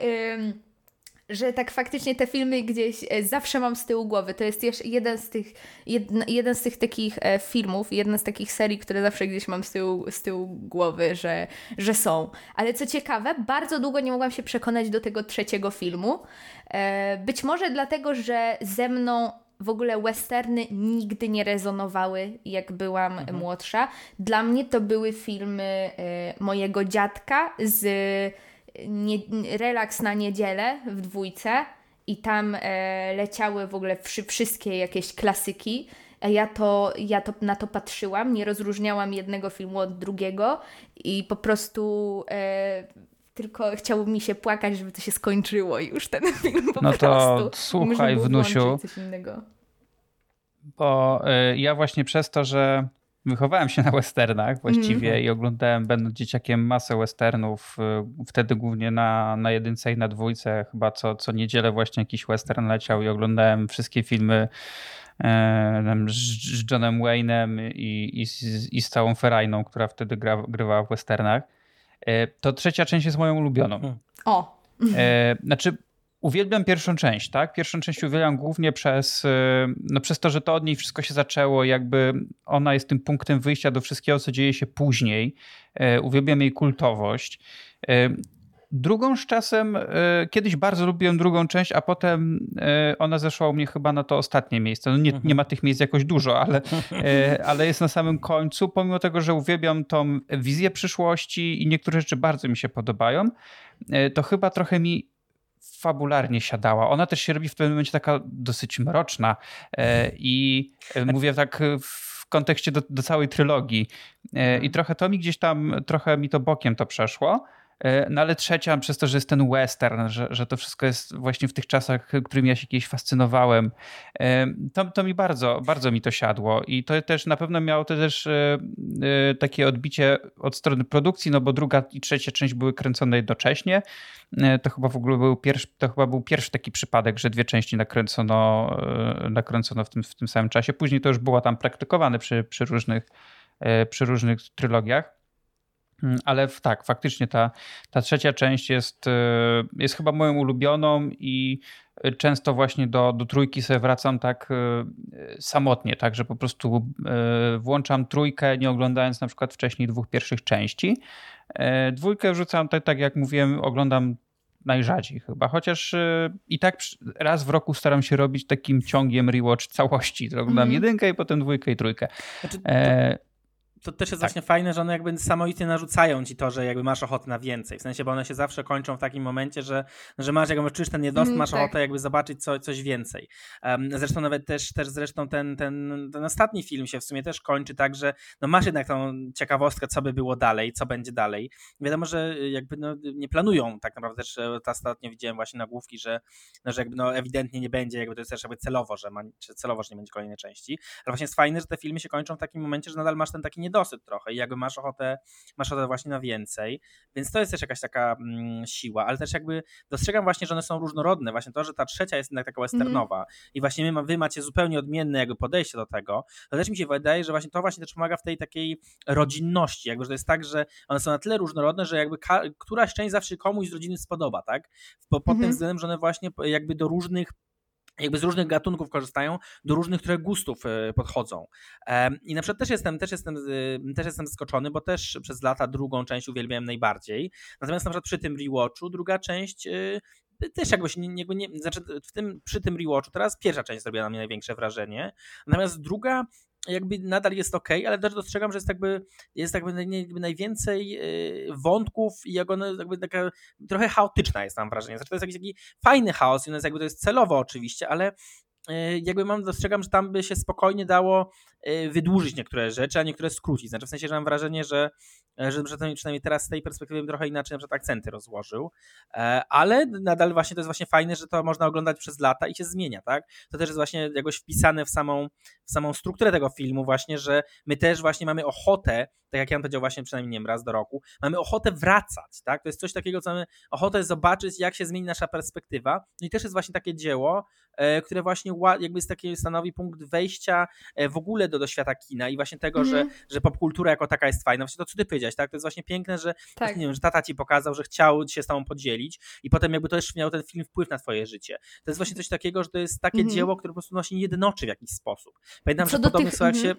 że tak faktycznie te filmy gdzieś e, zawsze mam z tyłu głowy. To jest jeszcze jeden z tych, jedna, jeden z tych takich e, filmów, jedna z takich serii, które zawsze gdzieś mam z tyłu, z tyłu głowy, że, że są. Ale co ciekawe, bardzo długo nie mogłam się przekonać do tego trzeciego filmu. E, być może dlatego, że ze mną w ogóle westerny nigdy nie rezonowały, jak byłam mhm. młodsza. Dla mnie to były filmy mojego dziadka z nie, relaks na niedzielę w dwójce i tam e, leciały w ogóle wszy, wszystkie jakieś klasyki. A ja to, ja to na to patrzyłam, nie rozróżniałam jednego filmu od drugiego i po prostu e, tylko chciało mi się płakać, żeby to się skończyło już ten film po no prostu. No to słuchaj, wnusiu. Bo y, ja właśnie przez to, że wychowałem się na westernach właściwie mm. i oglądałem, będąc dzieciakiem, masę westernów. Y, wtedy głównie na, na jedynce i na dwójce. Chyba co, co niedzielę właśnie jakiś western leciał i oglądałem wszystkie filmy e, z Johnem Wayne'em i, i, i z całą Ferajną, która wtedy gra, grywała w westernach. E, to trzecia część jest moją ulubioną. O! E, znaczy, uwielbiam pierwszą część, tak? Pierwszą część uwielbiam głównie przez, y, no przez to, że to od niej wszystko się zaczęło, jakby ona jest tym punktem wyjścia do wszystkiego, co dzieje się później. Y, uwielbiam jej kultowość. Y, drugą z czasem, kiedyś bardzo lubiłem drugą część, a potem ona zeszła u mnie chyba na to ostatnie miejsce. No nie, nie ma tych miejsc jakoś dużo, ale, ale jest na samym końcu. Pomimo tego, że uwielbiam tą wizję przyszłości i niektóre rzeczy bardzo mi się podobają, to chyba trochę mi fabularnie siadała. Ona też się robi w pewnym momencie taka dosyć mroczna e, i e, mówię tak w kontekście do, do całej trylogii. E, I mhm. trochę to mi gdzieś tam, trochę mi to bokiem to przeszło. E, no ale trzecia, przez to, że jest ten western, że, że to wszystko jest właśnie w tych czasach, którymi ja się kiedyś fascynowałem, e, to, to mi bardzo, bardzo mi to siadło i to też na pewno miało to też e, takie odbicie od strony produkcji, no bo druga i trzecia część były kręcone jednocześnie. To chyba w ogóle był pierwszy, to chyba był pierwszy taki przypadek, że dwie części nakręcono, nakręcono w tym, w tym samym czasie. Później to już było tam praktykowane przy, przy różnych przy różnych trylogiach. Mm, ale tak, faktycznie ta, ta trzecia część jest, e, jest chyba moją ulubioną i często właśnie do, do trójki sobie wracam tak e, samotnie, tak, że po prostu e, włączam trójkę, nie oglądając na przykład wcześniej dwóch pierwszych części. Dwójkę wrzucam tak, tak jak mówiłem, oglądam najrzadziej chyba, chociaż i tak raz w roku staram się robić takim ciągiem rewatch całości. Oglądam mm. jedynkę i potem dwójkę i trójkę. Znaczy, to to też jest tak. właśnie fajne, że one jakby samoistnie narzucają ci to, że jakby masz ochotę na więcej. W sensie, bo one się zawsze kończą w takim momencie, że, że masz, jakby czujesz ten niedosyt, mm, masz tak. ochotę jakby zobaczyć co, coś więcej. Um, zresztą nawet też, też zresztą ten, ten, ten ostatni film się w sumie też kończy tak, że no masz jednak tą ciekawostkę, co by było dalej, co będzie dalej. Wiadomo, że jakby no, nie planują tak naprawdę, też ostatnio widziałem właśnie nagłówki, że, no, że jakby no ewidentnie nie będzie, jakby to jest też jakby celowo, że ma, czy celowo, że nie będzie kolejnej części. Ale właśnie jest fajne, że te filmy się kończą w takim momencie, że nadal masz ten taki niedosyt trochę i jakby masz ochotę, masz ochotę właśnie na więcej, więc to jest też jakaś taka mm, siła, ale też jakby dostrzegam właśnie, że one są różnorodne, właśnie to, że ta trzecia jest jednak taka westernowa mm. i właśnie my, wy macie zupełnie odmienne jakby podejście do tego, to też mi się wydaje, że właśnie to właśnie też pomaga w tej takiej rodzinności, jakby, że to jest tak, że one są na tyle różnorodne, że jakby któraś część zawsze komuś z rodziny spodoba, tak? Pod, pod mm -hmm. tym mhm. względem, że one właśnie jakby do różnych jakby z różnych gatunków korzystają, do różnych które gustów e, podchodzą. I na przykład też jestem, też jestem, też jestem zaskoczony, bo też przez lata drugą część uwielbiałem najbardziej. Natomiast na przykład przy tym rewatchu druga część e, też jakbyś nie, nie, nie, znaczy w tym, przy tym rewatchu teraz pierwsza część zrobiła na mnie największe wrażenie, natomiast druga jakby nadal jest ok, ale też dostrzegam, że jest jakby, jest jakby, jakby najwięcej y, wątków i jak ona jakby taka trochę chaotyczna jest mam wrażenie. Znaczy to jest jakiś taki fajny chaos i on jest jakby to jest celowo oczywiście, ale e, jakby mam, dostrzegam, że tam by się spokojnie dało e, wydłużyć niektóre rzeczy, a niektóre skrócić. Znaczy w sensie, że mam wrażenie, że, e, że przynajmniej teraz z tej perspektywy bym trochę inaczej na przykład akcenty rozłożył, ale nadal właśnie to jest właśnie fajne, że to można oglądać przez lata i się zmienia, tak? To też jest właśnie jakoś wpisane w samą, w samą strukturę tego filmu właśnie, że my też właśnie mamy ochotę, tak jak ja powiedział właśnie przynajmniej nie wiem, raz do roku, mamy ochotę wracać, tak? To jest coś takiego, co mamy ochotę zobaczyć, jak się zmieni nasza perspektywa. No i też jest właśnie takie dzieło, które właśnie jakby jest taki stanowi punkt wejścia e, w ogóle do, do świata kina i właśnie tego, mm. że, mhm. że popkultura jako taka jest fajna. Właśnie to, co ty powiedziałeś, tak? To jest właśnie piękne, że, tak. nie wiem, że tata ci pokazał, że chciał się z tobą podzielić i potem jakby to też miał ten film wpływ na twoje życie. To jest właśnie coś takiego, że to jest takie mm. dzieło, które po prostu właśnie jednoczy w jakiś sposób. Pamiętam, co że podobny tych... mm. się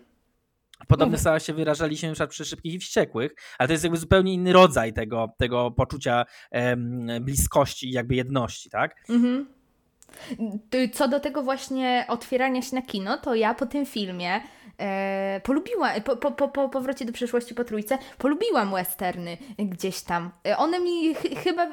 w podobnych słowach się wyrażaliśmy np. przy Szybkich i Wściekłych, ale to jest jakby zupełnie inny rodzaj tego, tego poczucia em, bliskości i jakby jedności, tak? Mhm. Co do tego właśnie otwierania się na kino, to ja po tym filmie e, polubiłam, po, po, po, po powrocie do przeszłości po trójce, polubiłam westerny gdzieś tam. E, one mi ch chyba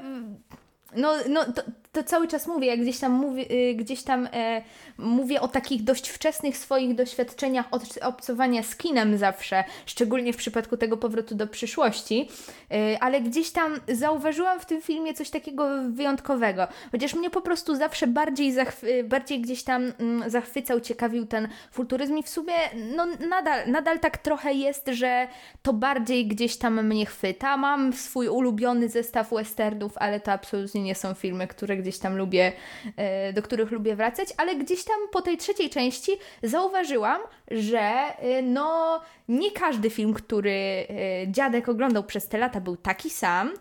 no, no to, to, cały czas mówię, jak gdzieś tam mówię, y, gdzieś tam e, mówię o takich dość wczesnych swoich doświadczeniach od obcowania z kinem zawsze, szczególnie w przypadku tego powrotu do przyszłości, e, ale gdzieś tam zauważyłam w tym filmie coś takiego wyjątkowego, chociaż mnie po prostu zawsze bardziej, bardziej gdzieś tam mm, zachwycał, ciekawił ten futuryzm i w sumie no nadal, nadal tak trochę jest, że to bardziej gdzieś tam mnie chwyta. Mam swój ulubiony zestaw westernów, ale to absolutnie nie są filmy, które gdzieś tam lubię, e, do których lubię wracać, ale gdzieś tam po tej trzeciej części zauważyłam, że e, no nie każdy film, który e, dziadek oglądał przez te lata był taki sam,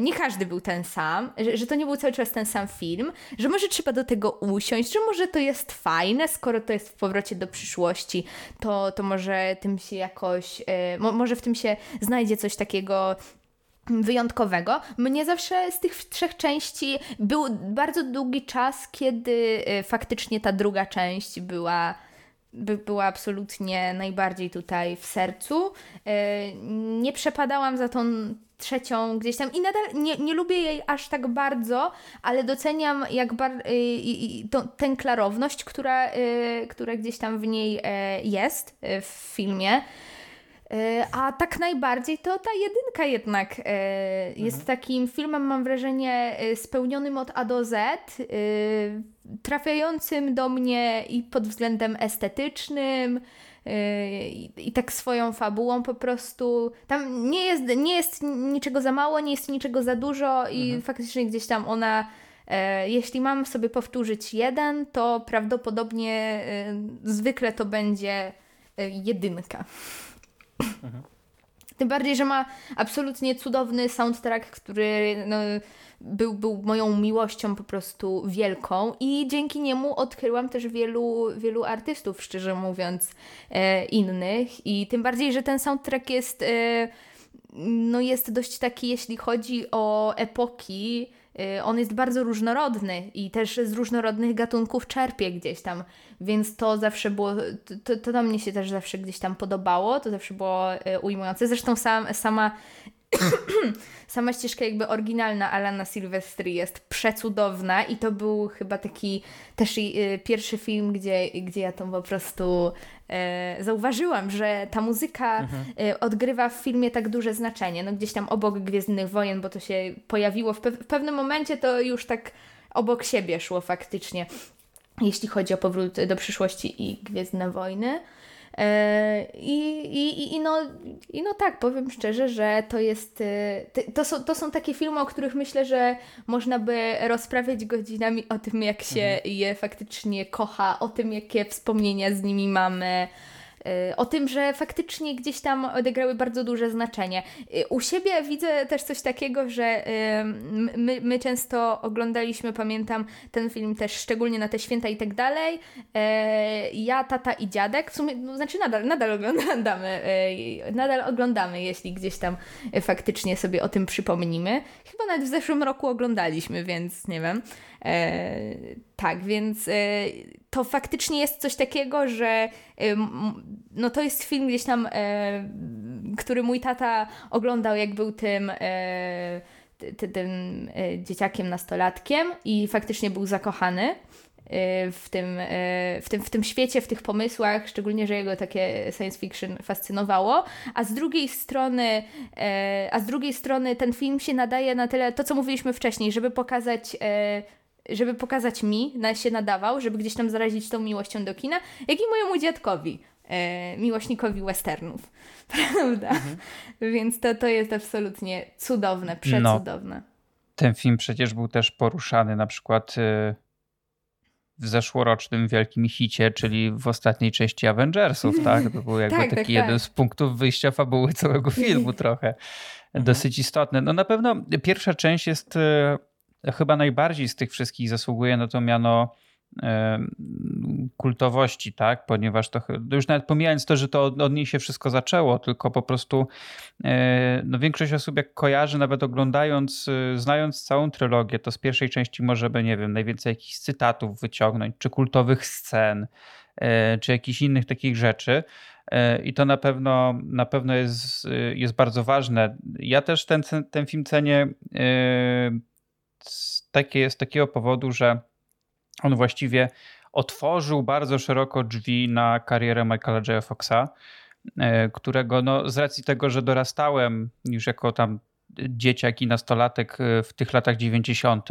nie każdy był ten sam, że, że, to nie był cały czas ten sam film, że może trzeba do tego usiąść, że może to jest fajne, skoro to jest w powrocie do przyszłości, to, to może tym się jakoś, może w tym się znajdzie coś takiego wyjątkowego. Mnie zawsze z tych trzech części był bardzo długi czas, kiedy y, faktycznie ta druga część była by była absolutnie najbardziej tutaj w sercu. Y, nie przepadałam za tą trzecią gdzieś tam i nadal nie, nie lubię jej aż tak bardzo, ale doceniam jak bar- y, to, tę klarowność, która, która gdzieś tam w niej jest w filmie. E, a tak najbardziej to ta jedynka jednak e, jest mhm. takim filmem, mam wrażenie, e, spełnionym od A do Z, trafiającym do mnie i pod względem estetycznym, i, i tak swoją fabułą po prostu. Tam nie jest, nie jest niczego za mało, nie jest niczego za dużo i mhm. faktycznie gdzieś tam ona. jeśli mam sobie powtórzyć jeden, to prawdopodobnie zwykle to będzie jedynka. Mhm. Tym bardziej, że ma absolutnie cudowny soundtrack, który no, był, był moją miłością po prostu wielką i dzięki niemu odkryłam też wielu, wielu artystów, szczerze mówiąc, e, innych i tym bardziej, że ten soundtrack jest, e, no, jest dość taki, jeśli chodzi o epoki, on jest bardzo różnorodny i też z różnorodnych gatunków czerpie gdzieś tam, więc to zawsze było, to, to, to mnie się też zawsze gdzieś tam podobało, to zawsze było y, ujmujące. Zresztą sam, sama sama ścieżka jakby oryginalna Alana Silvestri jest przecudowna i to był chyba taki też y, pierwszy film, gdzie, gdzie ja to po prostu e, zauważyłam, że ta muzyka mhm. e, odgrywa w filmie tak duże znaczenie. No gdzieś tam obok Gwiezdnych Wojen, bo to się pojawiło w, pe w pewnym momencie, to już tak obok siebie szło faktycznie, jeśli chodzi o powrót do przyszłości i Gwiezdne Wojny. E, I, i, i, no, I no tak, powiem szczerze, że to jest. E, to są, to są takie filmy, o których myślę, że można by rozprawiać godzinami o tym, jak się mhm. je faktycznie kocha, o tym, jakie wspomnienia z nimi mamy. Y, o tym, że faktycznie gdzieś tam odegrały bardzo duże znaczenie. Y, u siebie widzę też coś takiego, że y, my, my często oglądaliśmy, pamiętam ten film też szczególnie na te święta i tak dalej. Ja, tata i dziadek, w sumie, no, znaczy nadal, nadal oglądamy, nadal oglądamy, jeśli gdzieś tam faktycznie sobie o tym przypomnimy. Chyba nawet w zeszłym roku oglądaliśmy, więc nie wiem. E, tak, więc e, to faktycznie jest coś takiego, że e, no to jest film gdzieś tam, który mój tata oglądał, jak był tym tym dzieciakiem, nastolatkiem i faktycznie był zakochany w tym, w, tym, w tym świecie, w tych pomysłach, szczególnie, że jego takie science fiction fascynowało, a z drugiej strony a z drugiej strony ten film się nadaje na tyle, to co mówiliśmy wcześniej, żeby pokazać żeby pokazać mi, na się nadawał, żeby gdzieś tam zarazić tą miłością do kina, jak i mojemu dziadkowi, e, miłośnikowi westernów, prawda? Mhm. Więc to, to jest absolutnie cudowne, przecudowne. No, ten film przecież był też poruszany na przykład e, w zeszłorocznym wielkim hicie, czyli w ostatniej części Avengersów, tak? To był jakby tak, taki tak, jeden tak. z punktów wyjścia fabuły całego filmu trochę. Dosyć istotny. No na pewno pierwsza część jest e, chyba najbardziej z tych wszystkich zasługuje na to miano kultowości, tak? Ponieważ to już nawet pomijając to, że to od, niej się wszystko zaczęło, tylko po prostu e, no większość osób jak kojarzy, nawet oglądając, e, znając całą trylogię, to z pierwszej części może by, nie wiem, najwięcej jakichś cytatów wyciągnąć, czy kultowych scen, e, czy jakichś innych takich rzeczy. I to na pewno, na pewno jest, jest bardzo ważne. Ja też ten, ten film cenię takie jest z takiego powodu, że on właściwie otworzył bardzo szeroko drzwi na karierę Michaela J. Foxa, e, którego no, z racji tego, że dorastałem już jako tam dzieciak i nastolatek e, w tych latach 90.,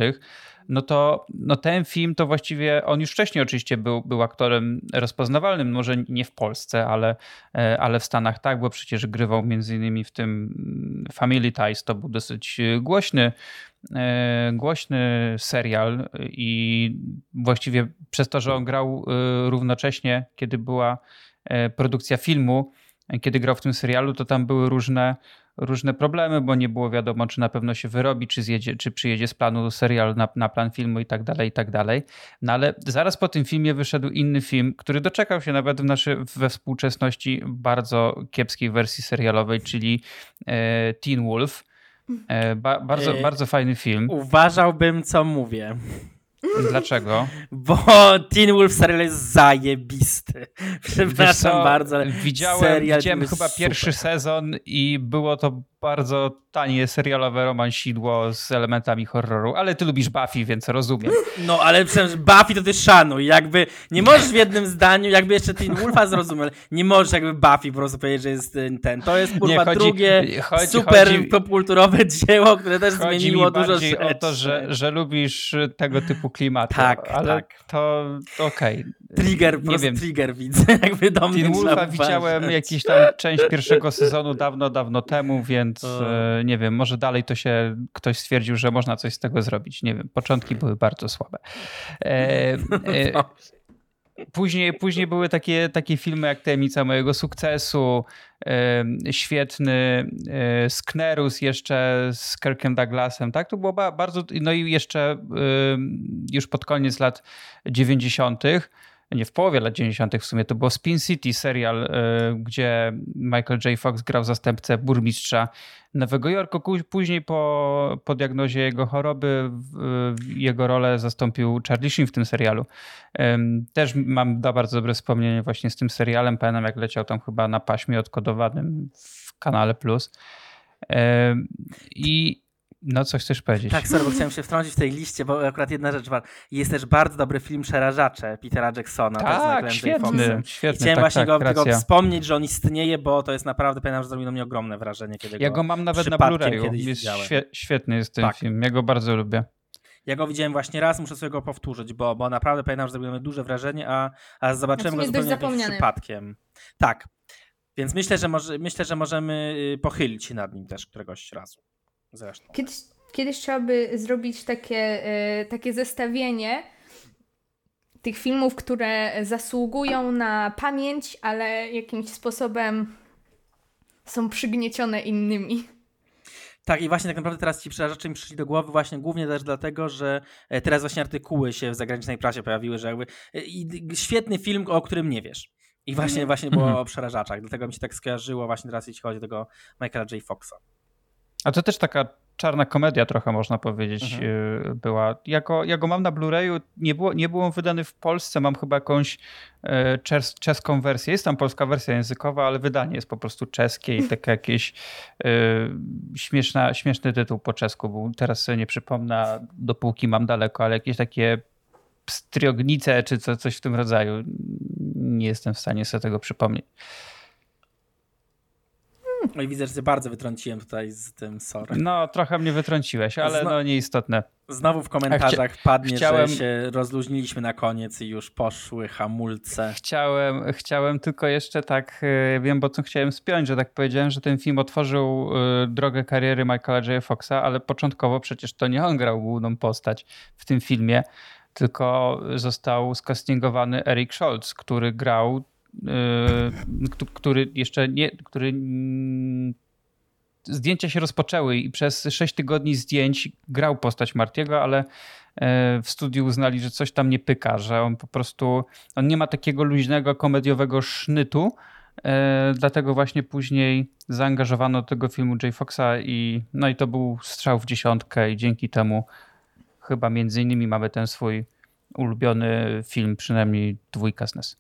no to no ten film to właściwie, on już wcześniej oczywiście był, był aktorem rozpoznawalnym, może nie w Polsce, ale, e, ale w Stanach tak, bo przecież grywał między innymi w tym Family Ties, to był dosyć głośny E, głośny serial i właściwie przez to, że on grał równocześnie, kiedy była produkcja filmu, kiedy grał w tym serialu, to tam były różne, różne problemy, bo nie było wiadomo, czy na pewno się wyrobi, czy, zjedzie, czy przyjedzie z planu serial na, na plan filmu i tak dalej, i tak dalej. No ale zaraz po tym filmie wyszedł inny film, który doczekał się nawet w naszy, we współczesności bardzo kiepskiej wersji serialowej, czyli Teen Wolf E, ba bardzo, e, bardzo fajny film. Uważałbym, co mówię. Dlaczego? Bo Teen Wolf serial jest zajebisty. Przepraszam bardzo, ale widziałem, widziałem chyba super. pierwszy sezon i było to bardzo tanie serialowe romansidło z elementami horroru, ale ty lubisz Buffy, więc rozumiem. No, ale przecież Buffy to ty szanuj, jakby nie możesz w jednym zdaniu, jakby jeszcze Teen Wolfa zrozumiał, nie możesz jakby Buffy po prostu powiedzieć, że jest ten. To jest kurwa chodzi, drugie chodzi, super chodzi, popkulturowe dzieło, które też zmieniło dużo rzeczy. o to, że, że lubisz tego typu klimaty. Tak, ale tak. to, okej. Okay. Trigger, nie wiem. trigger widzę, jakby do mnie Wolfa widziałem jakiś tam część pierwszego sezonu dawno, dawno temu, więc więc e, nie wiem, może dalej to się ktoś stwierdził, że można coś z tego zrobić. Nie wiem, początki były bardzo słabe. E, e, później, później były takie, takie filmy jak Tajemnica mojego sukcesu, świetny e, Sknerus jeszcze z Kirkiem Douglasem, tak? To było bardzo, no i jeszcze już pod koniec lat 90 nie w połowie lat 90. w sumie, to było Spin City serial, e, gdzie Michael J. Fox grał zastępcę burmistrza Nowego Jorku. Później po, po diagnozie jego choroby jego rolę zastąpił Charlie Sheen w tym serialu. Też mam bardzo dobre wspomnienie właśnie z tym serialem. Pamiętam jak leciał tam chyba na paśmie odkodowanym w kanale Plus. I no, co chcesz powiedzieć? Tak, sorry, bo chciałem się wtrącić w tej liście, bo akurat jedna rzecz, jest też bardzo dobry film Przerażacze Petera Jacksona. Tak, świetny, świetny. chciałem tak, właśnie tak, go, go, wspomnieć, że on istnieje, bo to jest naprawdę, pamiętam, że zrobił na mnie ogromne wrażenie, kiedy Ja go mam nawet na Blu-rayu, jest świe świetny jest ten tak. film, ja go bardzo lubię. Ja go widziałem właśnie raz, muszę sobie go powtórzyć, bo, bo naprawdę pamiętam, że zrobił duże wrażenie, a, a zobaczyłem go zupełnie przypadkiem. Tak, więc myślę, że, może, myślę, że możemy y, pochylić się nad nim też któregoś razu. Zresztą. Kiedyś, kiedyś trzeba by zrobić takie, y, takie zestawienie tych filmów, które zasługują na pamięć, ale jakimś sposobem są przygniecione innymi. Tak, i właśnie tak naprawdę teraz ci przerażacze mi przyszli do głowy właśnie głównie też dlatego, że e, teraz właśnie artykuły się w zagranicznej prasie pojawiły, że jakby e, świetny film, o którym nie wiesz. I właśnie, mhm. właśnie było o przerażaczach. Dlatego mi się tak skojarzyło właśnie teraz, jeśli chodzi o tego Michaela J. Foxa. A to też taka czarna komedia trochę można powiedzieć mhm. Y, była. Ja go, ja go mam na Blu-rayu, nie, było, nie był on wydany w Polsce, mam chyba jakąś e, czes, czeską wersję. Jest tam polska wersja językowa, ale wydanie jest po prostu czeskie i takie jakieś e, śmieszna, śmieszny tytuł po czesku był. Teraz sobie nie przypomnę, dopóki mam daleko, ale jakieś takie pstriognicę czy co, coś w tym rodzaju. Nie jestem w stanie sobie tego przypomnieć. No i widzę, że się bardzo wytrąciłem tutaj z tym sorry. No, trochę mnie wytrąciłeś, ale Zno... no nieistotne. Znowu w komentarzach chcia... padnie, chciałem... że się rozluźniliśmy na koniec i już poszły hamulce. Chciałem, chciałem tylko jeszcze tak, e, wiem, bo co chciałem spiąć, że tak powiedziałem, że ten film otworzył y, drogę kariery Michaela J. Foxa, ale początkowo przecież to nie on grał główną postać w tym filmie, tylko został skastingowany Eric Scholz, który grał który jeszcze nie, który zdjęcia się rozpoczęły i przez 6 tygodni zdjęć grał postać Martiego, ale e, w studiu uznali, że coś tam nie pyka, że on po prostu on nie ma takiego luźnego, komediowego sznytu, e, dlatego właśnie później zaangażowano do tego filmu J. Foxa i no i to był strzał w dziesiątkę i dzięki temu chyba między innymi mamy ten swój ulubiony film, przynajmniej dwójka z NES.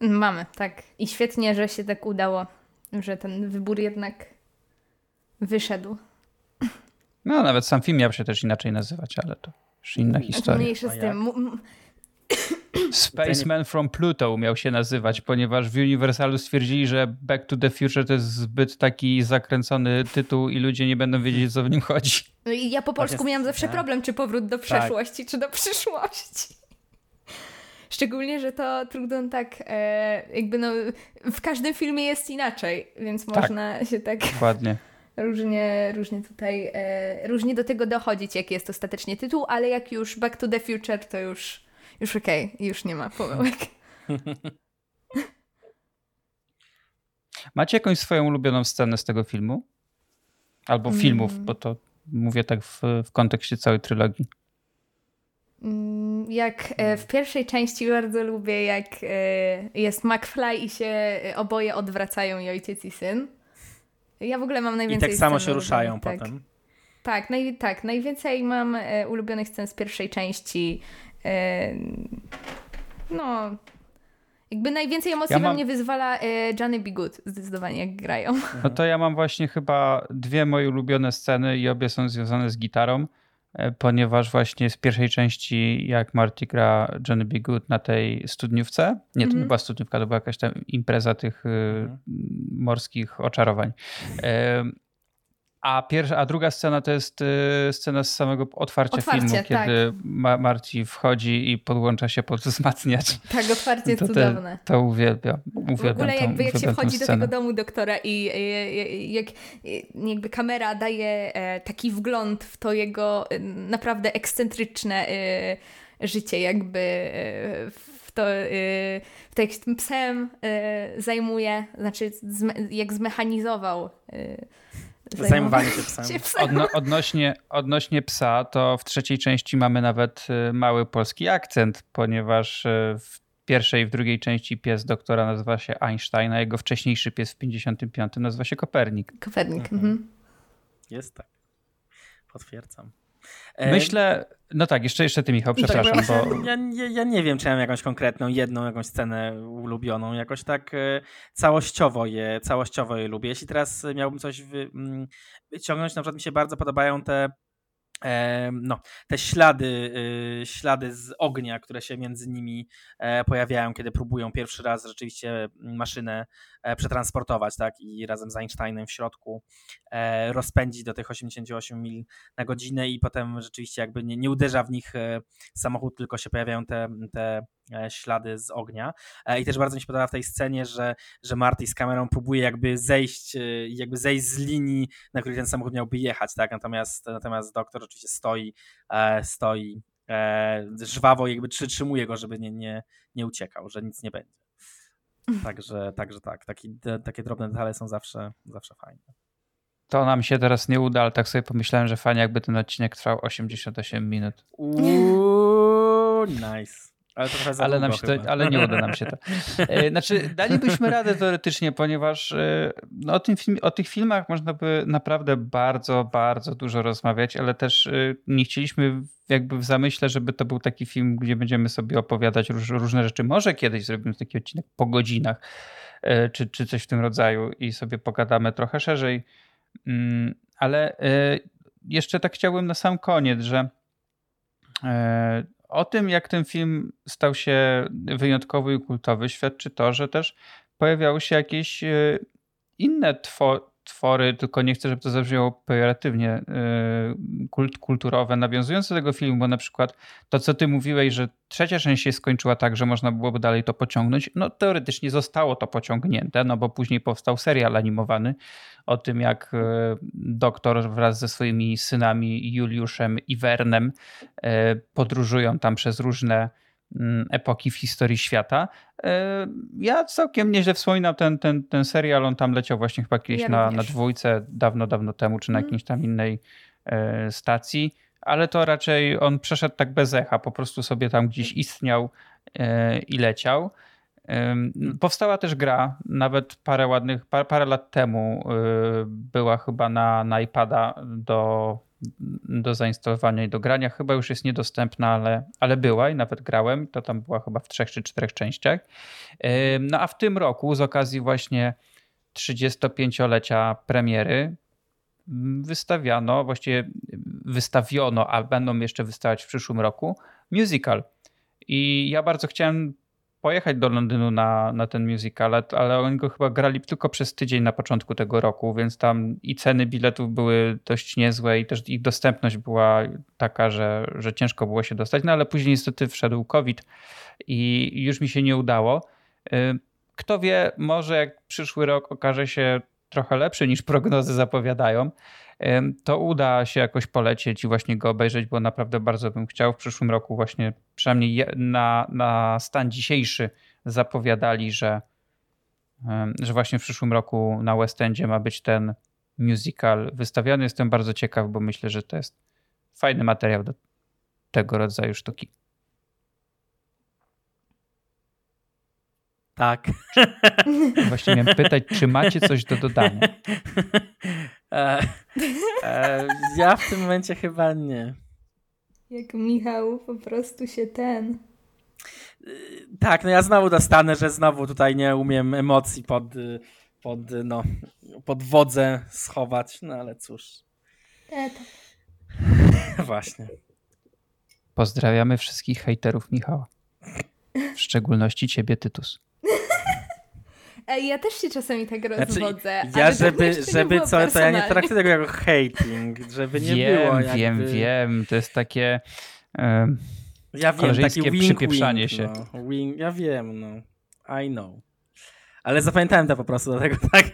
Mamy, tak. I świetnie, że się tak udało, że ten wybór jednak wyszedł. No, nawet sam film miał się też inaczej nazywać, ale to już inna historia. Mniejsze z tym. Spaceman from Pluto miał się nazywać, ponieważ w Universalu stwierdzili, że Back to the Future to jest zbyt taki zakręcony tytuł i ludzie nie będą wiedzieć, co w nim chodzi. No i ja po polsku miałam zawsze tak. problem, czy powrót do tak. przeszłości, tak. czy do przyszłości. Szczególnie, że to Trudon tak e, jakby no w każdym filmie jest inaczej, więc tak. można się tak Dokładnie. różnie, różnie tutaj e, różnie do tego dochodzić, jaki jest ostatecznie tytuł, ale jak już Back to the Future, to już już okej, okay, już nie ma pomyłek. Macie jakąś swoją ulubioną scenę z tego filmu? Albo filmów, mm. bo to mówię tak w, w kontekście całej trylogii. Mm, jak e, w pierwszej części bardzo lubię, jak e, jest McFly i się e, oboje odwracają i ojciec i syn. Ja w ogóle mam najwięcej I tak samo się ruszają tak. potem. Tak, naj, tak, najwięcej mam ulubionych scen z pierwszej części. No, jakby najwięcej emocji ja mam... we mnie wyzwala Johnny B. Good, zdecydowanie, jak grają. No to ja mam właśnie chyba dwie moje ulubione sceny i obie są związane z gitarą. E, ponieważ właśnie z pierwszej części, jak Marty gra Johnny B. Good na tej studniówce, nie, to nie mhm. była studniówka, to była jakaś tam impreza tych mm. morskich oczarowań. A, pierwsza, a druga scena to jest y, scena z samego otwarcia, otwarcie, filmu, kiedy tak. Ma Marci wchodzi i podłącza się pod wzmacniacz. Tak, otwarcie jest to cudowne. Te, to uwielbiam. uwielbiam w ogóle jakby jak się wchodzi do tego domu doktora i jak jakby kamera daje e, taki wgląd w to jego e, naprawdę ekscentryczne e, życie, jakby w to, w to jak tym psem zajmuje, znaczy jak zmechanizował Zajmowanie się psem. Odno, odnośnie, odnośnie psa, to w trzeciej części mamy nawet y, mały polski akcent, ponieważ y, w pierwszej i w drugiej części pies doktora nazywa się Einstein, a jego wcześniejszy pies w 55 nazywa się Kopernik. Kopernik, mhm. mhm. Jest tak. Potwierdzam. E, Myślę, no tak, jeszcze, jeszcze ty Michał, no tak, przepraszam. Tak, bo... ja, ja, ja, nie wiem, czy mam jakąś konkretną, jedną jakąś scenę ulubioną, jakoś tak e, całościowo je, całościowo je lubię. Jeśli teraz miałbym coś mm, wyciągnąć, na przykład mi się bardzo podobają te no, te ślady, y, ślady z ognia, które się między nimi e, pojawiają, kiedy próbują pierwszy raz rzeczywiście maszynę e, przetransportować, tak, i razem z Einsteinem w środku e, rozpędzić do tych 88 mil na godzinę i potem rzeczywiście jakby nie, nie uderza w nich samochód, tylko się pojawiają te, te ślady z ognia. E, I też bardzo mi się podoba w tej scenie, że, że Marty z kamerą próbuje jakby zejść, e, jakby zejść z linii, na której ten samochód miałby jechać, tak? Natomiast, natomiast doktor oczywiście stoi, stoi żwawo jakby przytrzymuje go, żeby nie, nie, nie uciekał, że nic nie będzie. Także, także tak, taki, takie drobne detale są zawsze, zawsze fajne. To nam się teraz nie uda, ale tak sobie pomyślałem, że fajnie jakby ten odcinek trwał 88 minut. Uuu, nice. Ale, to ale, nam się to, ale nie uda nam się to. E, znaczy, dalibyśmy radę teoretycznie, ponieważ e, no, o, tym film, o tych filmach można by naprawdę bardzo, bardzo dużo rozmawiać, ale też e, nie chcieliśmy jakby w zamyśle, żeby to był taki film, gdzie będziemy sobie opowiadać róż, różne rzeczy. Może kiedyś zrobimy taki odcinek po godzinach, czy, czy coś w tym rodzaju i sobie pogadamy trochę szerzej. Mm, ale jeszcze tak chciałbym na sam koniec, że o tym, jak ten film stał się wyjątkowy i kultowy, świadczy to, że też pojawiały się jakieś e, inne two, twory, tylko nie chcę, żeby to zabrzmiało pejoratywnie, e, kult, kulturowe, nawiązujące do tego filmu, bo na przykład to, co ty mówiłeś, że trzecia część się skończyła tak, że można byłoby dalej to pociągnąć, no teoretycznie zostało to pociągnięte, no bo później powstał serial animowany o tym, jak e, doktor wraz ze swoimi synami Juliuszem i Wernem podróżują tam przez różne epoki w historii świata. E, ja całkiem nieźle wspominam ten, ten, ten serial, on tam leciał właśnie chyba kiedyś ja na, na dwójce, dawno, dawno temu, czy na mm. jakiejś tam innej e, stacji, ale to raczej on przeszedł tak bez echa, po prostu sobie tam gdzieś istniał e, i leciał. Powstała też gra, nawet parę ładnych, parę, parę lat temu była chyba na, na iPada do do zainstalowania i do grania. Chyba już jest niedostępna, ale, ale była i nawet grałem. To tam była chyba w trzech czy czterech częściach. No a w tym roku z okazji właśnie 35-lecia premiery wystawiano, właściwie wystawiono, a będą jeszcze wystawiać w przyszłym roku, musical. I ja bardzo chciałem pojechać do Londynu na, na ten musical, ale oni go chyba grali tylko przez tydzień na początku tego roku, więc tam i ceny biletów były dość niezłe i też ich dostępność była taka, że, że ciężko było się dostać, no ale później niestety wszedł COVID i już mi się nie udało. Y, kto wie, może jak przyszły rok okaże się trochę lepszy niż prognozy zapowiadają, to uda się jakoś polecieć i właśnie go obejrzeć, bo naprawdę bardzo bym chciał. W przyszłym roku właśnie przynajmniej na, na stan dzisiejszy zapowiadali, że, że właśnie w przyszłym roku na West Endzie ma być ten musical wystawiony. Jestem bardzo ciekaw, bo myślę, że to jest fajny materiał do tego rodzaju sztuki. Tak. Właśnie miałem pytać, czy macie coś do dodania? E, e, ja w tym momencie chyba nie. Jak Michał po prostu się ten. Tak, no ja znowu dostanę, że znowu tutaj nie umiem emocji pod, pod, no, pod wodzę schować, no ale cóż. E, tak. Właśnie. Pozdrawiamy wszystkich hejterów Michała. W szczególności ciebie, Tytus. Ja też się czasami tak znaczy, rozwodzę. Ja, żeby, żeby co, to ja nie traktuję tego jako hating, żeby nie wiem, było jakby... Wiem, wiem, to jest takie um, ja wiem, takie wink, przypieprzanie wink, się. No. Wink, ja wiem, no. I know. Ale zapamiętałem to po prostu do tego, tak?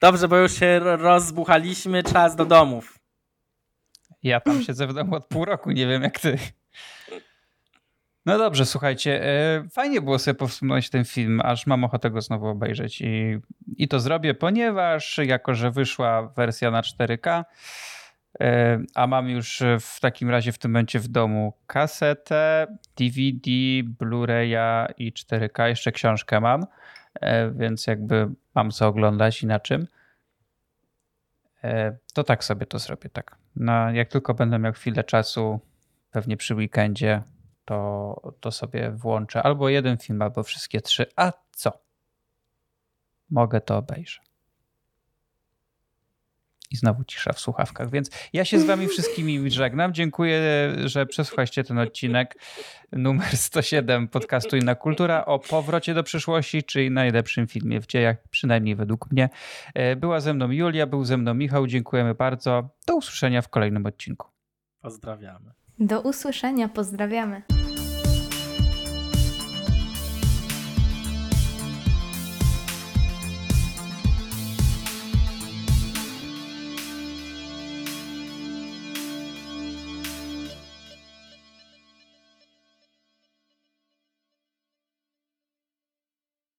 Dobrze, bo już się rozbuchaliśmy, czas do domów. Ja tam siedzę w domu od pół roku, nie wiem jak ty. No dobrze, słuchajcie, e, fajnie było sobie powstrzymać ten film, aż mam ochotę go znowu obejrzeć i, i to zrobię, ponieważ jako, że wyszła wersja na 4K, e, a mam już w takim razie w tym momencie w domu kasetę, DVD, Blu-raya i 4K, jeszcze książkę mam, e, więc jakby mam co oglądać i na czym. To tak sobie to zrobię, tak. No, jak tylko będę miał chwilę czasu, pewnie przy weekendzie, to, to sobie włączę albo jeden film, albo wszystkie trzy. A co? Mogę to obejrzeć. I znowu cisza w słuchawkach. Więc ja się z wami wszystkimi żegnam. Dziękuję, że przesłuchaliście ten odcinek numer 107 podcastu Inna Kultura o powrocie do przyszłości, czyli najlepszym filmie w dziejach, przynajmniej według mnie. E, była ze mną Julia, był ze mną Michał. Dziękujemy bardzo. Do usłyszenia w kolejnym odcinku. Pozdrawiamy. Do usłyszenia, pozdrawiamy.